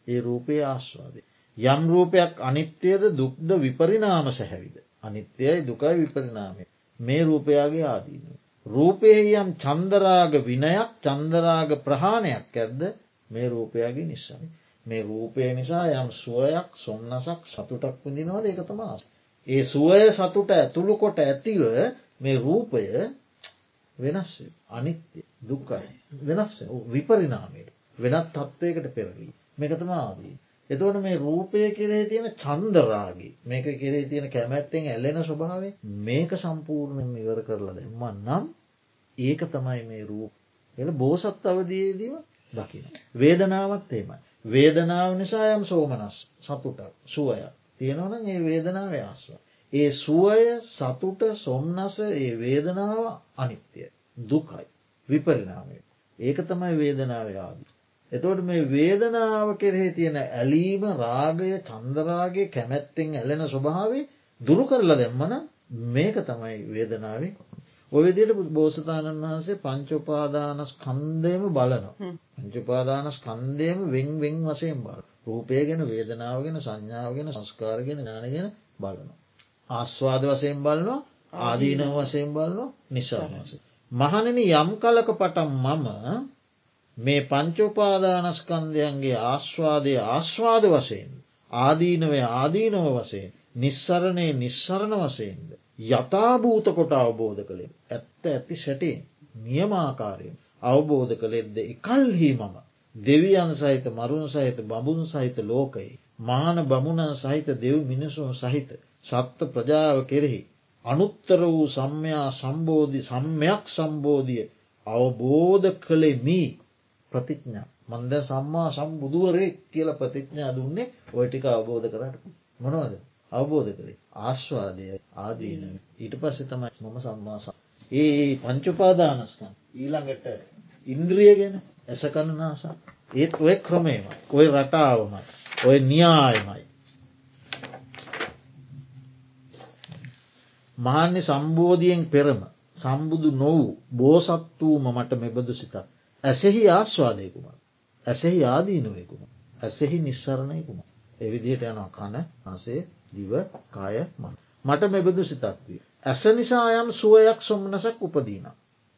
ඒ රූපය ආශ්වාදය. යම් රූපයක් අනිත්‍යයද දුක්ද විපරිනාම සැහැවිද. අනිත්‍යයයි දුකයි විපරිනාමය. මේ රූපයාගේ ආදීන. රූපයෙහි යම් චන්දරාග විනයක් චන්දරාග ප්‍රහාණයක් ඇද්ද මේ රූපයාගේ නිසායි. මේ රූපය නිසා යම් සුවයක් සොම්නසක් සතුටක් විඳිනවද? එක තමා. ඒ සුවය සතුට ඇතුළු කොට ඇතිව මේ රූපය වෙනස් අනිත්‍ය දුකයි. වෙනස් විපරිනාමයට වෙනත් තත්ත්වයකට පෙරලී. මේකතම ආදී. එතවට මේ රූපය කෙරේ තියෙන චන්දරාගේ මේක කෙරේ තියෙන කැමැත්තෙන් ඇල්ලෙන ස්වභාවේ මේක සම්පූර්ණයෙන් ඉවර කරලා දෙම නම් ඒක තමයි මේ රූප. එල බෝසත් අවදයේදීම දකින. වේදනාවත් ඒමයි. වේදනාව නිසා යම් සෝමනස් සතුට සුවය තියෙනවන ඒ වේදනාව ආස්ව. ඒ සුවය සතුට සොම්නස ඒ වේදනාව අනිත්‍යය දුකයි විපරිනාමය. ඒක තමයි වේදනාව ආදී. එතවට මේ වේදනාව කෙරෙහි තියෙන ඇලීම රාගය චන්දරාගේ කැමැත්තෙන් ඇලෙන ස්වභාවේ දුරු කරලා දෙම්මන මේක තමයි වේදනාවේ ඔයදියට බෝසතාණන් වහන්සේ පංචුපාදානස් කන්දයම බලනවා. පංචුපාදානස් කන්දයම වෙන් වෙන් වසයෙන් බල. රූපය ගැන වේදනාවගෙන සංඥාවගෙන සංස්කාරගෙන නානගෙන බලනවා. ආස්වාද වසයෙන් බලනවා ආදීනව වසයෙන් බලනවා නිසාහස. මහනන යම් කලක පටම් මම මේ පංචෝපාදානස්කන්දයන්ගේ ආශ්වාදය ආශ්වාද වසයෙන් ආදීනවය ආදීනව වසයෙන් නිස්සරණය නිස්සරණ වසයෙන්ද. යථභූත කොට අවබෝධ කළේ. ඇත්ත ඇති සැටේ නියමාකාරයෙන් අවබෝධ කළෙද්ද එකල්හි මම. දෙවියන් සහිත මරුණ සහිත බඹුන් සහිත ලෝකයේ මාන බමුණන් සහිත දෙව් මිනිසුන් සහිත සත්ව ප්‍රජාව කෙරෙහි අනුත්තර වූ සම්මයා සම්බෝධි සම්මයක් සම්බෝධිය අවබෝධ කළෙමී ප්‍රතිඥා. මන්ද සම්මා සම්බුදුවරේ කියල ප්‍රතිඥා දුන්නේ ඔයටික අවබෝධ කරට මොනවද? අවබෝධ කරේ ආශ්වාදය ආදීන. ඊට පස්සෙ තමයි මම සම්මාස ඒ පංචුපාදානස්කන් ඊළඟට ඉන්ද්‍රිය ගැන ඇසකණනාසා ඒත් ඔය ක්‍රමේමයි. ඔය රටාවමයි. ඔය න්‍යායමයි. මහන්නේ සම්බෝධියෙන් පෙරම සම්බුදු නොවූ බෝසත් වූම මට මෙබඳු සිතක්. ඇසෙහි ආශ්වාදයකුම ඇසෙහි ආදීනුවයකුම ඇසෙහි නිස්සරණයකුම එවිදිහට යනවා කන අසේ දිව කාය මන. මට මෙබඳු සිතක් විය. ඇස නිසා යම් සුවයක් සොම්නසක් උපදීන.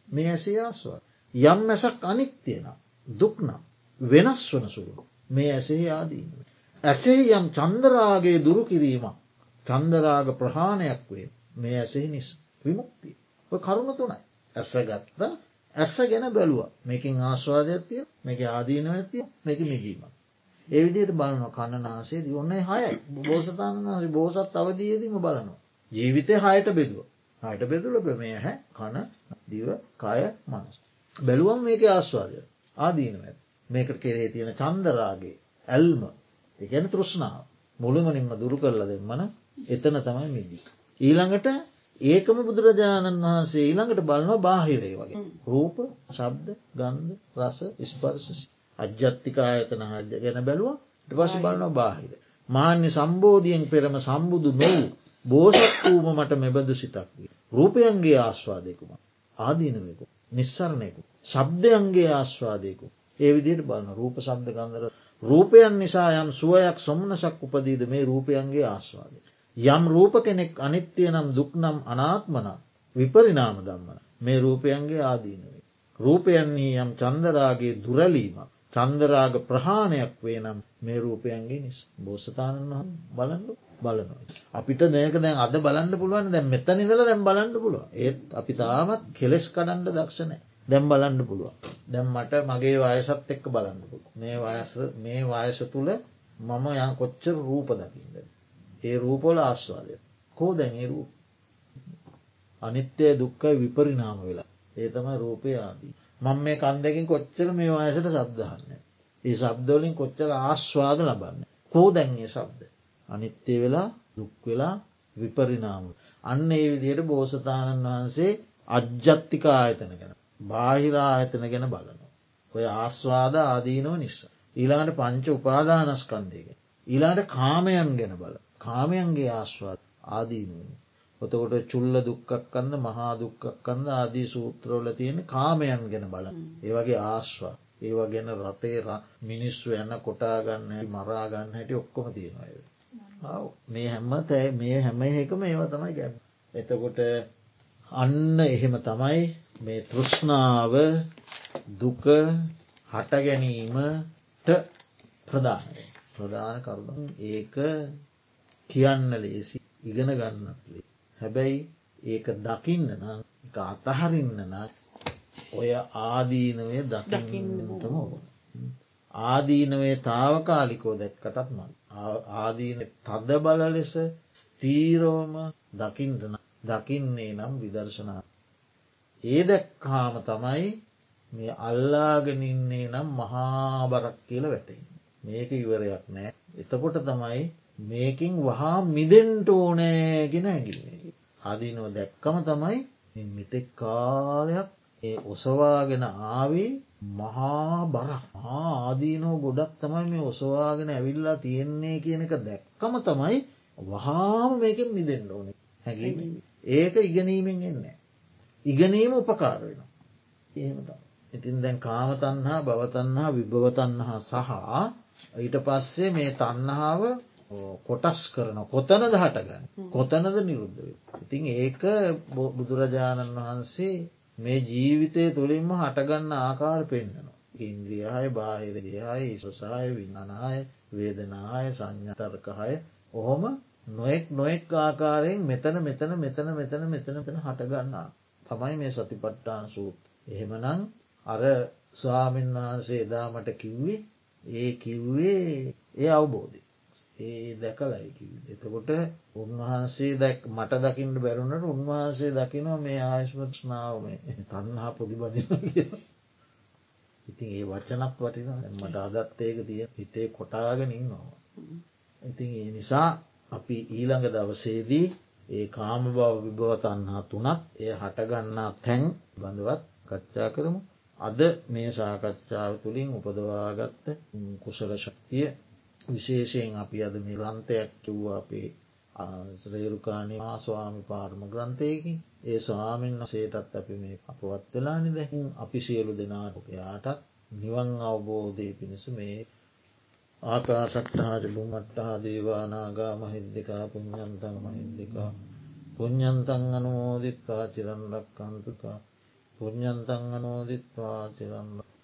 මේ ඇසේ ආස්වාද. යම් මැසක් අනිත්‍යයන දුක්නම් වෙනස් වන සුළු මේ ඇසෙහි ආදීනුව. ඇසේ යම් චන්දරාගේ දුරු කිරීමක් චන්දරාග ප්‍රහාණයක් වේ මේ ඇසෙහි නිස් විමුක්තිය. කරුණ තුනයි. ඇස ගත්තා ඇස ගැන බැලුව මේකින් ආශ්වාදයක් තිය මේක ආදීනව ඇතිය මේක මිදීම. ඒවිදියට බලන කණනාසේ ඔන්න හය බෝසතන්න බෝසත් අවදීදීම බලනවා. ජීවිතය හයට බෙදුව. හයට බෙදුල මේ හැ කණ දිව කය මනස්. බැලුවම් මේක ආශ්වාදය ආදීනව මේකට කෙරේ තියෙන චන්දරාගේ ඇල්ම එකැන තෘෂ්ණාව මුළුමනින්ම දුරු කරලා දෙමන එතන තමයි මිදී. ඊළඟට ඒකම බුදුරජාණන් වහන්සේ ඊළඟට බලනවා බාහිරේ වගේ රූප ශබ්ද ගන්ධ රස ස්පර්ශ අජ්‍යත්තික ආයතන හජ්‍ය ගැන බැලුව පස බලන බාහිර. මාන්‍ය සම්බෝධියෙන් පෙරම සම්බුදු නොවූ බෝසත් වූම මට මෙබඳු සිතක් විය. රූපයන්ගේ ආස්වාදයකුම ආදීනවෙකු නිස්සරණයකු. ශබ්දයන්ගේ ආස්වාදයකු. ඒ විදියට බලන රූප සබ්ද ගන්දර රූපයන් නිසා යම් සුවයක් සොම්නසක් උපදීද මේ රූපයන්ගේ ආස්වාදය. යම් රූප කෙනෙක් අනිත්‍යය නම් දුක්නම් අනාත්මන විපරිනාම දම්මන මේ රූපයන්ගේ ආදීනවේ. රූපයන්නේ යම් චන්දරාගේ දුරලීමක් චන්දරාග ප්‍රහාණයක් වේ නම් මේ රූපයන්ගේ නිස් බෝසතාණන් වහන් බලන්නු බලනවා. අපිට මේක දැන් අද බලන්න පුළුවන් දැන් මෙත නිදල දැම් බලන්න පුළුව ඒත් අපි තාමත් කෙලෙස් කඩන්ඩ දක්ෂණය දැම් බලන්න පුළුව දැම් මට මගේ වයසත් එක්ක බලන්න පුළුව මේ වයස මේ වයස තුළ මම යන් කොච්චර රූප දකිින්ද. ඒ රූපොල ආස්වාදය. කෝ දැන් ඒ රූප? අනිත්‍යය දුක්කයි විපරිනාම වෙලා. ඒ තමයි රූපය ආදී. මං මේ කන්දකින් කොච්චර මේ වයසට සබ්දහන්න. ඒ සබ්දවලින් කොච්චර ආශ්වාද ලබන්න. කෝ දැන්ගේ සබ්ද. අනිත්‍යය වෙලා දුක් වෙලා විපරිනාම. අන්න ඒ විදියට බෝසතාණන් වහන්සේ අජ්ජත්තික ආයතන ගැන. බාහිරා ආයතන ගැන බලනවා. ඔය ආස්වාද ආදීනව නිසා. ඊලාට පංච උපාදානස්කන්දයක. ඊලාට කාමයන් ගැන බල. කාමයන්ගේ ආශ්වාද ආදීනුවනි. ඔතකොට චුල්ල දුක්කක් කන්න මහා දුක්කක් කන්න ආදී සූත්‍රෝල තියෙන කාමයන් ගැන බල. ඒවගේ ආශ්වා. ඒවා ගැන රටේ මිනිස්සු යන්න කොටාගන්න මරාගන්න හැටි ඔක්කොම තියෙනවාය. මේ හැම්ම තැයි මේ හැම එකම ඒව තමයි ගැන. එතකොට අන්න එහෙම තමයි මේ තෘෂ්ණාව දුක හට ගැනීමට ප්‍රධානය ප්‍රධාන කරුණ ඒක කියන්න ලේසි ඉගෙන ගන්නත් ලේ. හැබැයි ඒක දකින්න නම් එක අතහරින්න නම් ඔය ආදීනවේ දකින්නටම ඕන. ආදීනවේ තාවකාලිකෝ දැක්කටත් මන්. ආදීන තද බල ලෙස ස්තීරෝම දකිින්ටන දකින්නේ නම් විදර්ශනා. ඒ දැක්කාම තමයි මේ අල්ලාගෙනන්නේ නම් මහාබරක් කියල වැටයි. මේක ඉවරයක් නෑ. එතකොට තමයි මේකින් වහා මිදෙන්ට ඕනෑගෙන ඇගින්නේ. ආදීනව දැක්කම තමයි මෙතෙක් කාලයක් ඒ ඔසවාගෙන ආවී මහා බරක් ආදීනෝ ගොඩක් තමයි මේ ඔසවාගෙන ඇවිල්ලා තියෙන්නේ කියන එක දැක්කම තමයි වහාම මේකෙන් මිදෙන්ට ඕන හැකි ඒක ඉගෙනීමෙන් එන්න. ඉගෙනීම උපකාර වෙන. එහෙමත. ඉතින් දැන් කාමතන්හා බවතන්හා විභවතන්හා සහ ඊට පස්සේ මේ තන්නහාාව කොටස් කරන කොතනද හටගන්න කොතනද නිරුද්ධ ඉතින් ඒක බුදුරජාණන් වහන්සේ මේ ජීවිතය තුළින්ම හටගන්න ආකාර පෙන්න්නනවා. ඉන්ද්‍රියහය බාහිරදිහයි ඉසසාය වින්නනාය වේදනාය සංඥතර්කහය ඔහොම නොෙක් නොෙක් ආකාරයෙන් මෙතන මෙතන මෙතන මෙතන මෙතන පෙන හටගන්නා තමයි මේ සතිපට්ටාන සූත්. එහෙමනං අර ස්වාමීන් වහන්සේ එදාමට කිව්වේ ඒ කිව්වේ ඒ අවබෝධය. ඒ දැකලයිකි. එතකොට උන්වහන්සේ දැක් මට දකිින්ට බැරුණට උන්වහන්සේ දකිනවා මේ ආයශ්මත්ස්නාව මේ තන්හා පොඩිබදින කිය. ඉතින් ඒ වචනක් වටින මට අදත් ඒක තිය හිතේ කොටාගෙනින් නොව. ඉතින් ඒ නිසා අපි ඊළඟ දවසේදී ඒ කාම බව විභවතන්හා තුනත් එය හටගන්නා තැන් බඳවත් කච්චා කරමු. අද මේ සාකච්ඡාව තුළින් උපදවාගත්ත කුසල ශක්තිය විශේෂයෙන් අපි අද මේ රන්තයක් කිව්වා අපේ ශ්‍රේරුකාණය ආස්වාමි පාර්ම ග්‍රන්ථයකින්. ඒ ස්වාමීන් වසේටත් අපි මේ අපවත් වෙලා නිදැහින් අපි සියලු දෙනාටයාටත් නිවන් අවබෝධය පිණිස මේ ආකාසක්ටහාට බුමට්ටහා දේවානාගා මහිද්දිකා පුഞ්ඥන්තන් මහින්දිකා පුഞ්ඥන්තන් අනුමෝදිත්වා චිරන්ලක් කන්තුකා පුඥ්ඥන්තන් අනෝදිත්වා චිරන්ලක්